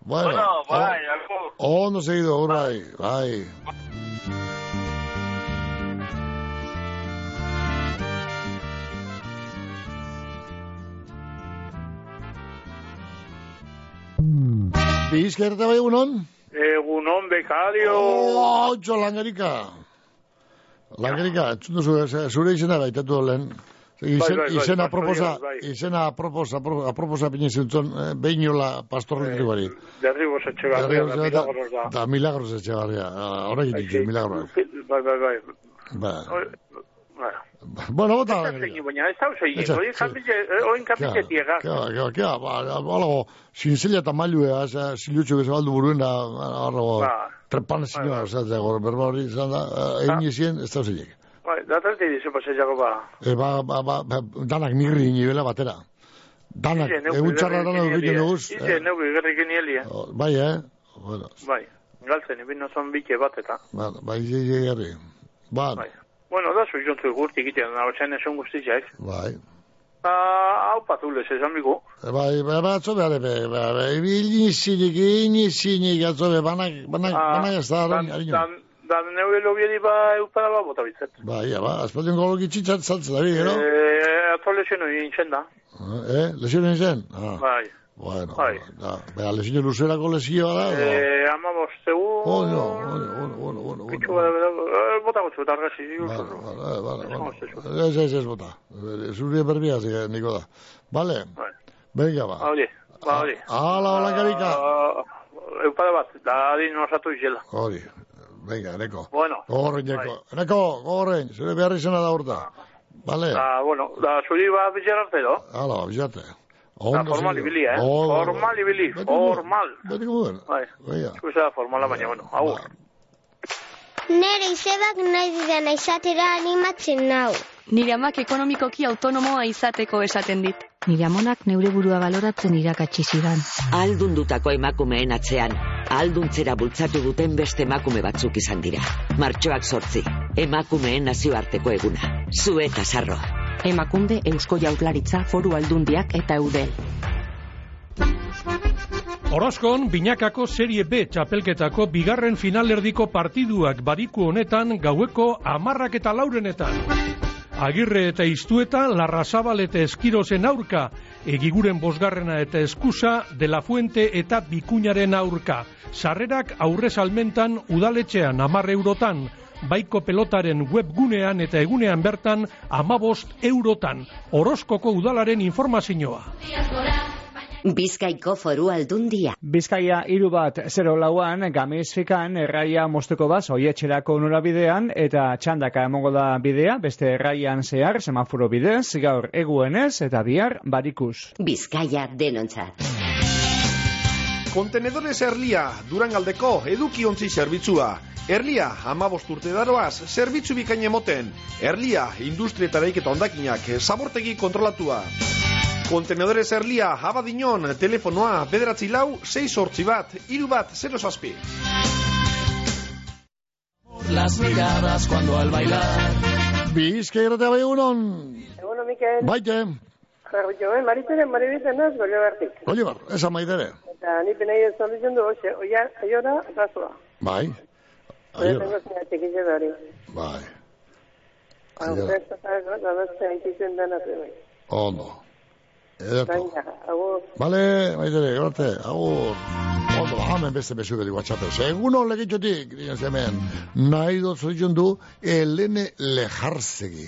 Bueno, Bueno, bai, o- agur. ondo seguido, urrai, bai. Bizkerta bai egunon? Egunon bekario. Oh, txo, langerika. Langerika, entzun duzu, ze- zure izena gaitatu lehen. Izen, Bai, bai, bai, izena aproposa, Dios, bai. izena aproposa, apro- aproposa pine zentzon, eh, behinola pastor letribari. Derribos etxegarria da, milagros da. Da, milagros etxegarria. Ah, Horrek ditu, milagros. Bai, bai, bai. Ba. Bai. Bueno, bota da zein, baina ez da kapitxe, hori kapitxe tiega. Kea, kea, kea, ba, alago, zinzila eta mailua, eza, zilutxo bezabaldu buruen, alago, Ba. trepan zinua, oza, gor, berba hori izan da, egin izien, ez da zeiek. Bai, datate dizu paseiako ba. E, ba, ba, ba, ba, danak nigri nibela batera. Danak, egun txarra dana nielia. duguz. Ize, neuk gerrikin nielia. Bai, eh? Bueno, Bai, galtzen, ibin nozon bike bat eta. ba, bai, ze, ze, gerri. Ba, Bai. Bueno, da gurti egiten, hau txain esun guztiak. bai. Ba, hau patulez esan bigu. E, Bai, ba, ba, atzo behar, be, ba, ba, ibili zinik, ini zinik, atzo be, banak, banak, banak ez da, Dan, harin, dan, dan neue lobieri ba eupara ba bota bitzet. Ba, ia, ba, aspaldien goloki txitzat saltzen da, bi, gero? Eh, atzo lezio nuen intzen da. Eh, lesio nintzen? Ah, Bai. Bueno, Bai. da, bera, lesio luzerako lesioa da, edo? Eh, ama bostegu... Oh, no, bueno, bueno, bueno, bueno, Pitxu bada, bada, bota gutxu, eta argazi, zigur. Vale, vale, vale. Ez, ez, ez, bota. Zuri berbia, zik, niko da. Vale? Venga, ba. Hori, ba, hori. Hala, hola, karika. Ah, Eupara bat, da adin osatu izela. Hori. Venga, neko. Bueno. Gogorrein, neko. Neko, gogorrein, zure behar izena da urta. Vale. Da, bueno, da, zuri ba bitxer arte, do? Hala, bilate. Da, formal ibili, eh? Formal ibili, formal. Beti guden. Bai, ikusa formala, baina, bueno, agur. Nere izebak nahi didana izatera animatzen nau. Nire amak ekonomikoki autonomoa izateko esaten dit. Nire amonak neure burua baloratzen irakatsi zidan. Aldundutako emakumeen atzean, alduntzera bultzatu duten beste emakume batzuk izan dira. Martxoak sortzi, emakumeen nazioarteko eguna. Zu eta sarro. Emakunde, Eusko Jaurlaritza, Foru Aldundiak eta Eudel. Orozkon, binakako serie B txapelketako bigarren finalerdiko partiduak bariku honetan gaueko amarrak eta laurenetan. Agirre eta iztueta, Larrazabal eta Eskirozen aurka, egiguren bosgarrena eta eskusa, De La Fuente eta Bikuñaren aurka. Sarrerak aurre salmentan udaletxean amar eurotan, baiko pelotaren webgunean eta egunean bertan amabost eurotan. Orozkoko udalaren informazioa. Bizkaiko foru aldundia. Bizkaia hiru bat 0 lauan gamizfikan erraia mosteko baz oietxerako norabidean eta txandaka emongo da bidea beste erraian zehar semaforo bidez gaur eguenez eta bihar barikuz. Bizkaia denontzat. Kontenedores Erlia, Durangaldeko edukiontzi zerbitzua. Erlia, amabost urte daroaz, zerbitzu bikain emoten. Erlia, industrietareik eta ondakinak, zabortegi kontrolatua. Kontenedores Erlia, abadinon, telefonoa, bederatzi lau, 6 sortzi bat, iru bat, 0 zazpi. Las miradas cuando al bailar. Bizka irratea bai egunon. Eguno, Mikel. Baite, Jarriko, eh? Mariteren, maribiten naz, gole bertik. Oliver, esa maidere. Eta ni penei ez zaldu jundu, hoxe, oia, aiora, razua. Bai, aiora. Eta zengo txekitze da hori. Eh. Bai. Aiora. Eta zengo txekitze da hori. Ondo. Ederto. Bale, maidere, gorte, agur. Ondo, hamen beste besu beti WhatsApp. Seguno legitxotik, dien hemen, nahi dut zoritzen du, Elene Lejarzegi.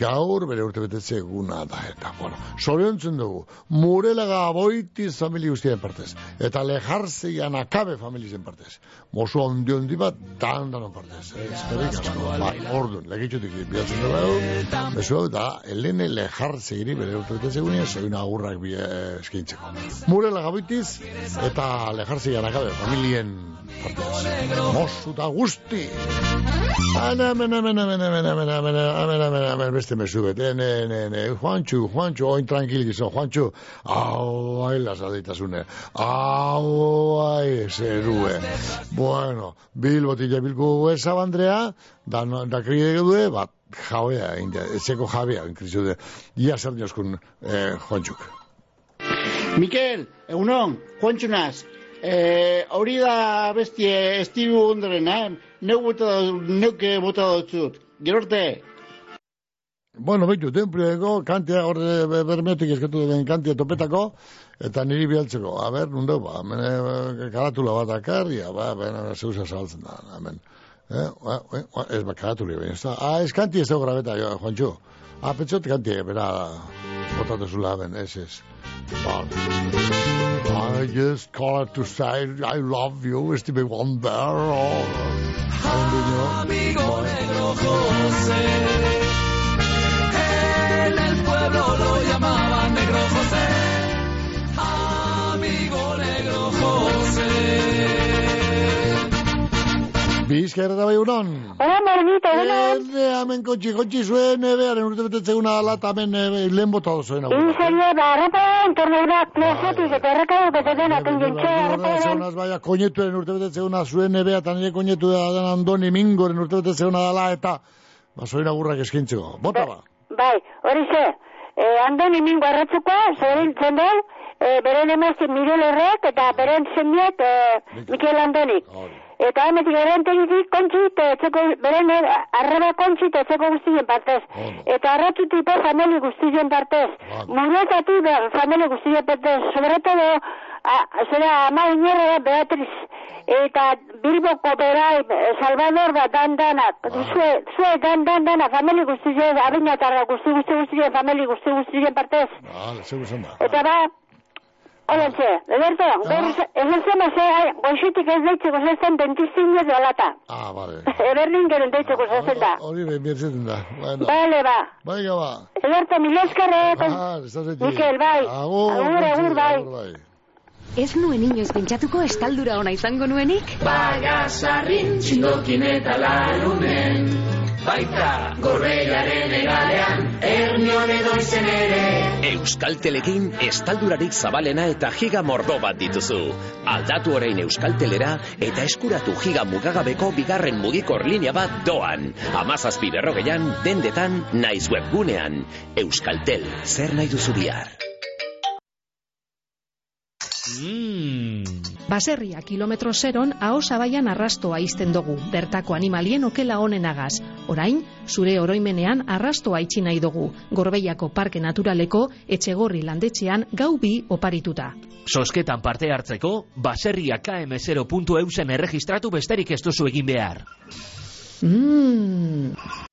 Gaur bere urte betetze eguna da, eta, bueno, soriontzen dugu, Murelaga aboitiz familia guztien partez, eta Lejarzegi anakabe familien partez. Mosu ondi ondi bat, dan danon partez. Eskerrik asko, bai, orduan, legitxotik, bilatzen dugu, besu hau da, Elene Lejarzegi bere urte betetze egunean, zoin agurrak bi eh, eskintzeko. Murela gaboitiz, eta lejarzi anakabe, familien partez. Mosu da guzti. Ana, hemen, hemen, hemen, hemen, hemen, hemen, hemen, hemen, hemen, beste mesu bet, ne, ne, ne, Juantxu, Juantxu, oin tranquil gizon, Juantxu, hau, ai, lasaditasune, hau, ai, zerue. Bueno, bilbotik jabilku eza bandrea, da, da kride due, bat, jabea egin da, etxeko jabea egin de, da. Ia zer dioskun eh, Juantzuk. Mikel, egunon, Juantzunaz, eh, hori da bestie estibu ondorena, eh? neu bota, neuke eh, bota dutzut. Gerorte, Bueno, baitu, denpureko, kantia, hor bermeotik eskatu den kantia topetako, eta niri bialtzeko. A ber, nundo, ba, mene, eh, karatula bat akarria, ba, bena, zeusa saltzen da, amen. Ez ba, karatuli, baina ez da. Ah, ez. Ah, pentsot kanti, bera, botatu zula, ben, ez, ez. I just called to say I love you, Stevie Wonder. Oh, Amigo negro José. En el pueblo lo llamaban negro José. Bizker eta bai unon. Hola, Marmito, hola. Erne, hemen kotxi, kotxi zuen, bearen urte betetze una lata hemen lehen bota zuen. Inzene, barrapa, entorneura, plezetiz, eta erreka beteten aten jentxea, arrapa. Baina, koñetuen urte betetze una zuen, ebea, eta nire koñetu da dan andoni mingoren urte betetze una dala, eta basoin agurrak eskintzeko. Bota ba. Bai, hori ze, eh, andoni mingo arratzukoa, zorintzen dugu, e, eh, beren emazte Miguel Herrek eta beren zeniet e, eh, Mikel Andonik. Hori. Eta hemetik beren tegizik kontxit, etxeko, beren er, arreba kontxit etxeko guztien partez. Eta arratzutik be famili guztien partez. Muretatik be famili guztien partez. Sobre todo, a, zera, ama inerra Beatriz. Eta Bilboko berai, Salvador bat dan danak. Zue, zue dan dan danak, famili guztien, abinatarra guzti guzti guztien, famili guzti guztien partez. Vale, esan da. Eta ba, Hola, txe, Ederto, berriz, esan zema ze, ai, goizutik ez deitzeko zezen dentistin ez dolata. Ah, vale. Eberlin gero deitzeko zezen da. Hori behin bietzen da. Bueno. Bale, ba. Venga, ba. Ederto, mil eskerrek. Ah, estás aquí. Mikel, bai. Agur, agur, agur, bai. agur, bai. Ez nuen inoiz pentsatuko estaldura ona izango nuenik? Bagasarrin txindokin eta larunen Baita gorreiaren egalean Ernion edo izen ere Euskaltelekin estaldurarik zabalena eta giga mordo bat dituzu. Aldatu orain Euskaltelera eta eskuratu giga mugagabeko bigarren mugikor linea bat doan. Amazazpi berrogeian, dendetan, naiz webgunean. Euskaltel, zer nahi duzu bihar? Baserria kilometro zeron ahosabaian arrastoa izten dugu, bertako animalien okela honenagaz. Orain, zure oroimenean arrastoa itxi nahi dugu, Gorbeiako Parke Naturaleko etxegorri landetxean gau bi oparituta. Sosketan parte hartzeko, baserria km0.eusen erregistratu besterik ez duzu egin behar. Mmm...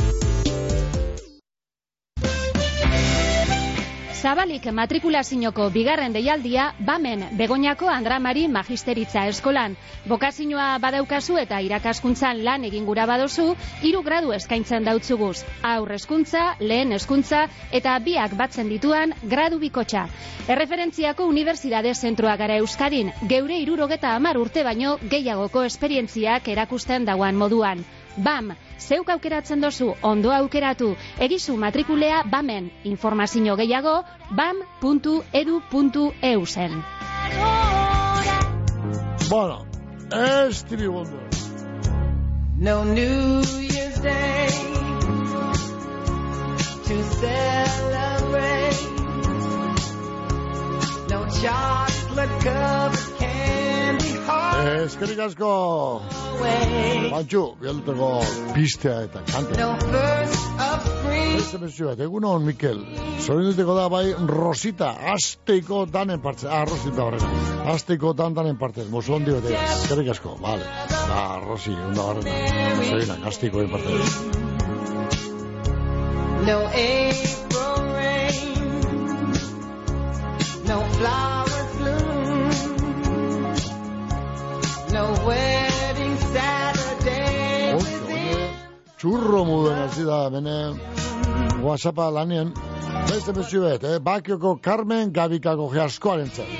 Zabalik matrikulazinoko bigarren deialdia, bamen Begoñako Andramari Magisteritza Eskolan. Bokazinoa badaukazu eta irakaskuntzan lan egin gura badozu, hiru gradu eskaintzen dautzuguz. Aur eskuntza, lehen eskuntza eta biak batzen dituan gradu bikotxa. Erreferentziako Unibertsitate Zentroa gara Euskadin, geure irurogeta amar urte baino gehiagoko esperientziak erakusten dauan moduan. BAM, zeuk aukeratzen dozu, ondo aukeratu, egizu matrikulea BAMen, informazio gehiago, bam.edu.eu zen. Bueno, Stevie Wonder. No New Year's Day to celebrate. No chocolate covered candy heart. Eskerik asko. Bantxu, bialduteko pistea eta kante. No first of spring. Beste mezu bat, egun hon, Mikel. Zorinduteko da bai Rosita, asteiko danen partez. Ah, Rosita horrena. Asteiko dan danen partez. Mozo hondi bat egaz. Eskerik asko, vale. Da, Rosi, onda horrena. Zorinak, asteiko den partez. No April rain. No flowers No wedding Saturday. Txurro muden hasi da, bene, whatsappa lanean. Beste mezu bet, eh? Bakioko Carmen Gabikako jaskoaren zen.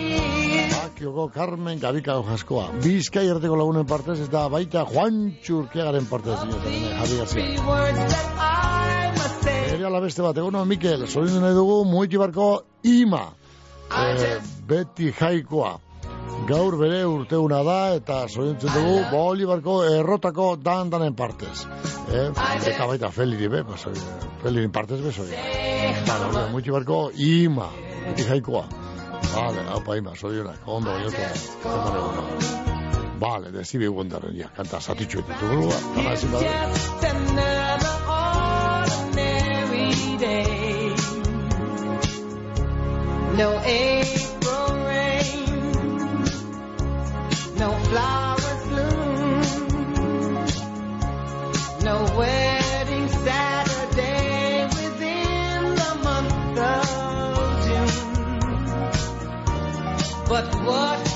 Bakioko Carmen Gabikako jaskoa. Bizkai erteko lagunen partez, eta baita Juan Txurkiagaren partez, bene, Javi García. Must say. Eri ala beste bat, egun hon, Mikel, zorindu nahi dugu, muiki barko ima. Eh, beti jaikoa. Gaur bere urteuna da eta zorintzen dugu Bolibarko errotako dan danen partez. Eh? Eta baita Feliri be, pasoi. Feliri partez bezoi. Vale, vale, muiki barko ima. Beti jaikoa. Vale, haupa ima, zorionak. Ondo, joto. Vale, de Stevie Wonderren, ja, kanta zatitxu ditu grua. Kana ezin bada. Just another ordinary day. No April No flowers bloom. No wedding Saturday within the month of June. But what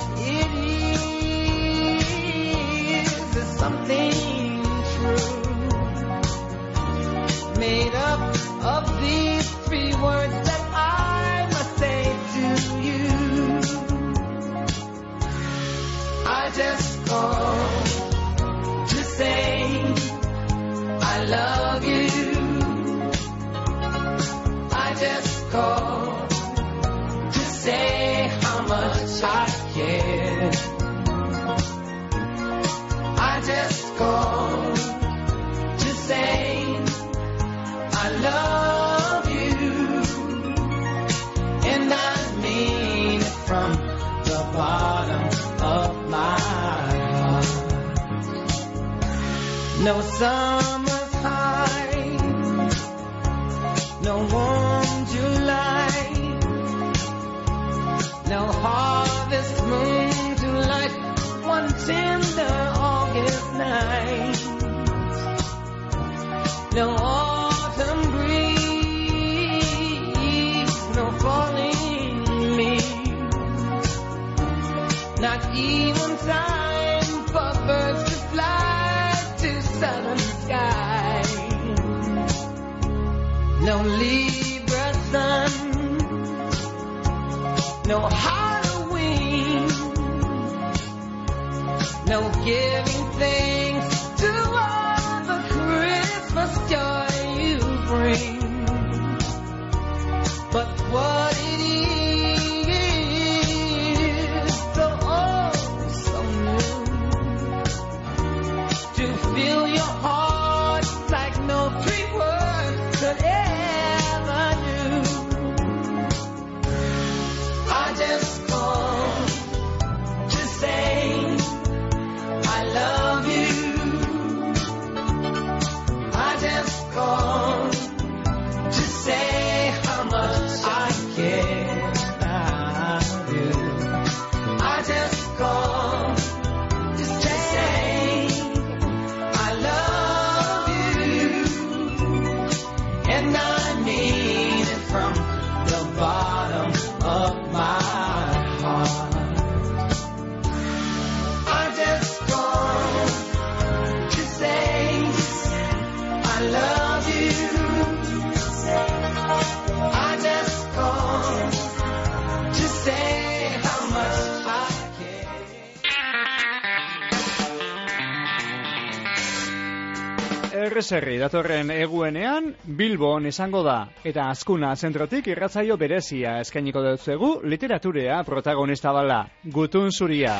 Erreserri datorren eguenean Bilbon esango da eta azkuna zentrotik irratzaio berezia eskainiko dutzuegu literaturea protagonista bala gutun zuria.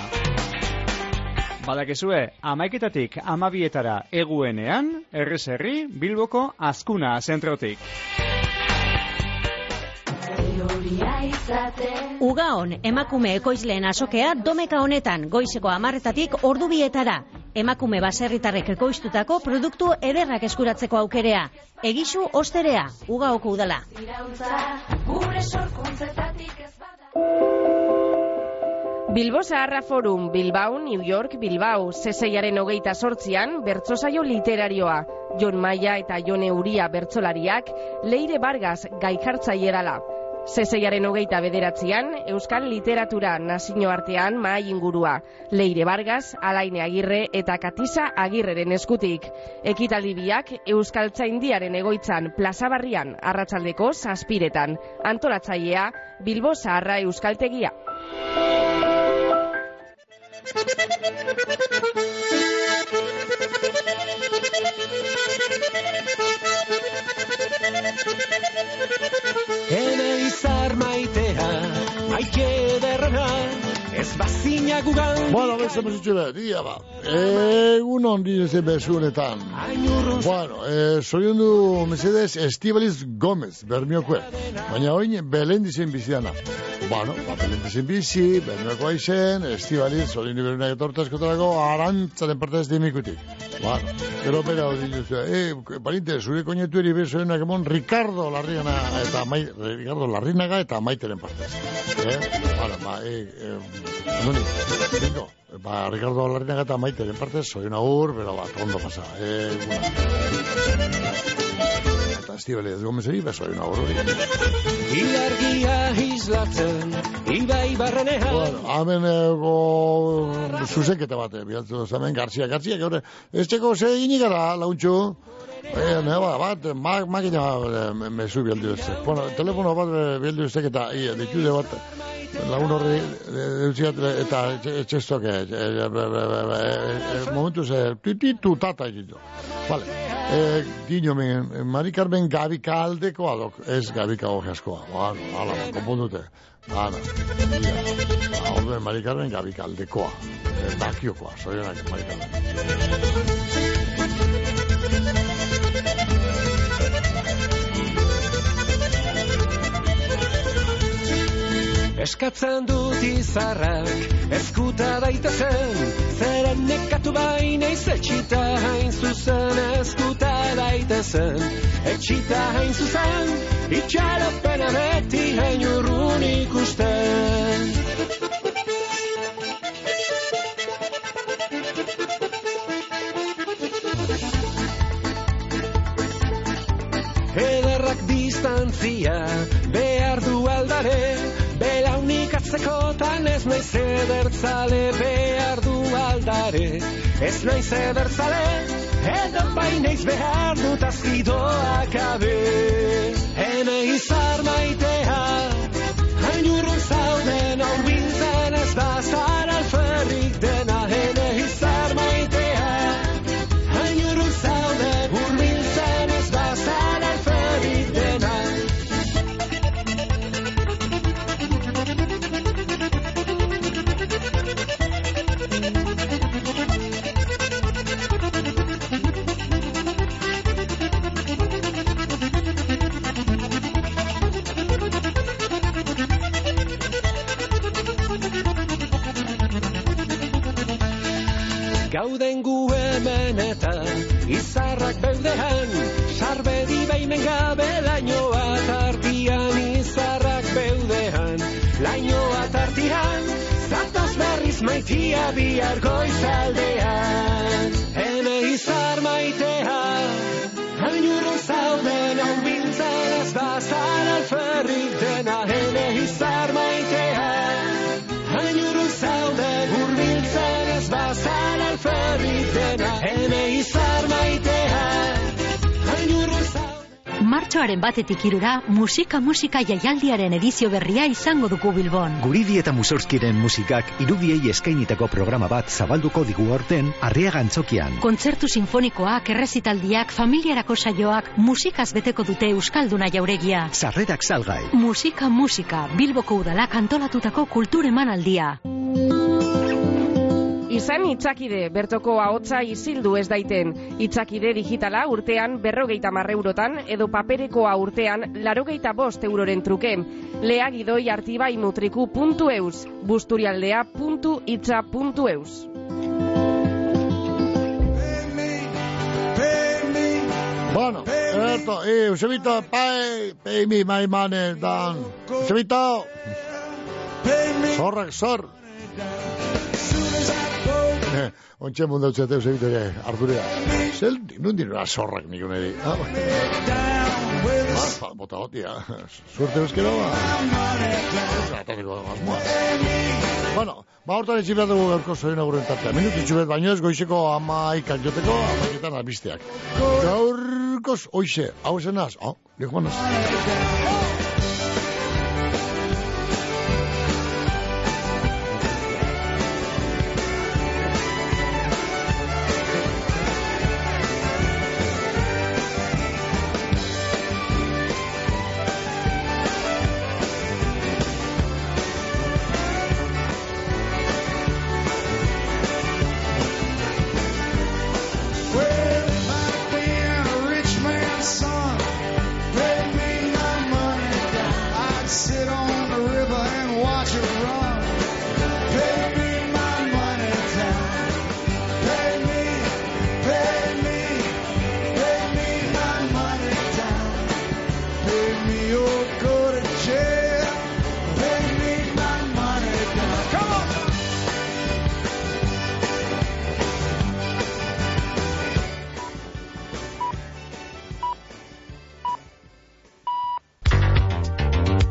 Badakezue, amaiketatik amabietara eguenean, erreserri Bilboko azkuna zentrotik. Ugaon emakume ekoizleen asokea domeka honetan goizeko amarretatik ordubietara. Emakume baserritarrek ekoiztutako produktu ederrak eskuratzeko aukerea. Egisu osterea, ugaoko udala. Bilbo Zaharra Forum, Bilbao, New York, Bilbao, zeseiaren hogeita sortzian, bertsosaio literarioa. Jon Maia eta Jone Uria bertsolariak, Leire Vargas gaikartzaile dala. Zeseiaren hogeita bederatzean, Euskal Literatura nazioartean mahai ingurua. Leire Vargas, Alaine Agirre eta Katisa Agirreren eskutik. Ekitaldi biak Euskal Tzaindiaren egoitzan plazabarrian arratsaldeko zazpiretan. Antolatzailea, Bilbo Zaharra Euskaltegia. Ene izar maitea, maite derrena, ez bazina gugan. Bueno, beste mesutxule, dia ba. Egun ondi ez besunetan. Bueno, eh, zoriondu mesedez Estibaliz Gomez, bermiokue. Baina oin Belen dizen bizidana. Bueno, ba, Belen dizen bizi, bermioko aizen, Estibaliz, zoriondu berunak etorta eskotarako, arantzaren parte ez dimikutik. Bueno, gero pera hori duzu. Eh, parinte, zure koinetu eri bezoenak emon Ricardo Larrinaga eta mai, Ricardo Larrinaga eta maiteren partez. Eh? Bueno, ba, eh, eh, noni, bingo. Ba, Ricardo Larrinaga eta maiteren partez, soy una ur, pero ba, ondo pasa. Eh, bueno. Eta Estibaliz Gomezeri, beso, una ur hori. Ilargia islatzen, ibai barrenean. Bueno, hemen eh, go, zuzenketa bat, eh, bilatzu hemen Garzia, Garzia, gaur, ez txeko ze egin gara, launtxu? Eh, ne, ba, bat, ma, makina eh, mezu bialdu ez. Bueno, telefono bat eh, bialdu ez eta i, ditude bat, lagun horri deutziat eta etxestok, momentu ze, tutitu tata egitu. Vale. Eh, Dino, men, Mari Carmen Gabika aldeko adok, ez Gabika ojaskoa. Bueno, hala, konpondute. Hala, Ba, Orden, Mari Carmen Gabika aldekoa. Eh, bakiokoa, zorionak, Mari Carmen. Eskatzen dut izarrak eskuta daitezen zeren nekatu baina izetxita hain zuzen eskuta daitezen. Etxita hain zuzen itxaropena beti hain urrun ikusten. Ederrak distantzia behar du aldare atzekotan ez naiz edertzale behar du aldare. Ez naiz edertzale edo bainaiz behar dut azkidoak abe Hene izar maitea hain urrun zauden aurbiltzen ez bazar Gauden gu hemen eta izarrak beudean Sarbedi behimen gabe lainoa tartian Izarrak beudean lainoa tartian Zatoz berriz maitia bihar goizaldean. Hene izar maitea Hainurro zauden hau biltzen ez bazar alferrik dena Martxoaren batetik irura, musika musika jaialdiaren edizio berria izango dugu Bilbon. Guridi eta Musorskiren musikak irudiei eskainitako programa bat zabalduko digu aurten Arriaga Antzokian. Kontzertu sinfonikoak, errezitaldiak, familiarako saioak, musikaz beteko dute Euskalduna jauregia. Sarrerak salgai. Musika musika, Bilboko udalak antolatutako kultur emanaldia. Izan itzakide, bertoko ahotsa isildu ez daiten. Itzakide digitala urtean berrogeita marreurotan edo paperekoa urtean larogeita bost euroren truke. Lea gidoi artibai mutriku puntu eus, busturialdea puntu itza puntu eus. Bueno, esto, eh, Eusebito, pay, pay me my money, dan. Eusebito. Zorrak, zor. Ontxe mundu utzete Eusebito, eh, Arturia. Zel, nun dira zorrak nik uneri. Ah, ah, bota hotia. Suerte euskero, ba. Zatatuko da mazmoa. Bueno, ba, hortan etxibet dugu gaurko zorin aguren tartea. Minut itxubet baino ez goizeko amaikak joteko, amaiketan albisteak. Gaurkoz, oixe, hau zenaz, oh, lekuanaz.